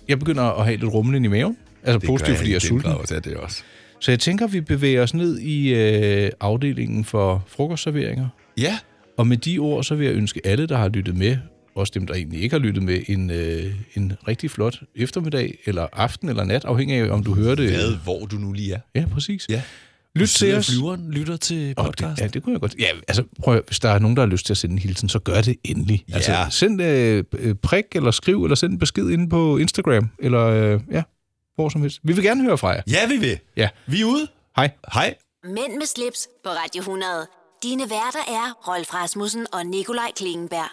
jeg begynder at have lidt rumlen i maven. Altså Det positivt, jeg fordi jeg er sulten. ja, det er også. Så jeg tænker, vi bevæger os ned i øh, afdelingen for frokostserveringer. Ja. Og med de ord, så vil jeg ønske alle, der har lyttet med, også dem, der egentlig ikke har lyttet med, en, øh, en rigtig flot eftermiddag, eller aften, eller nat, afhængig af, om du hører det. Hvad, hvor du nu lige er. Ja, præcis. Ja. Lyt Du til os. flyveren, lytter til podcast. det, ja, det kunne jeg godt. Ja, altså, prøv, at- hvis der er nogen, der har lyst til at sende en hilsen, så gør det endelig. Ja. Altså, send øh, øh, prik, eller skriv, eller send en besked inde på Instagram, eller øh, ja, hvor som helst. Vi vil gerne høre fra jer. Ja, vi vil. Ja. Vi er ude. Hej. Hej. Mænd med slips på Radio 100. Dine værter er Rolf Rasmussen og Nikolaj Klingenberg.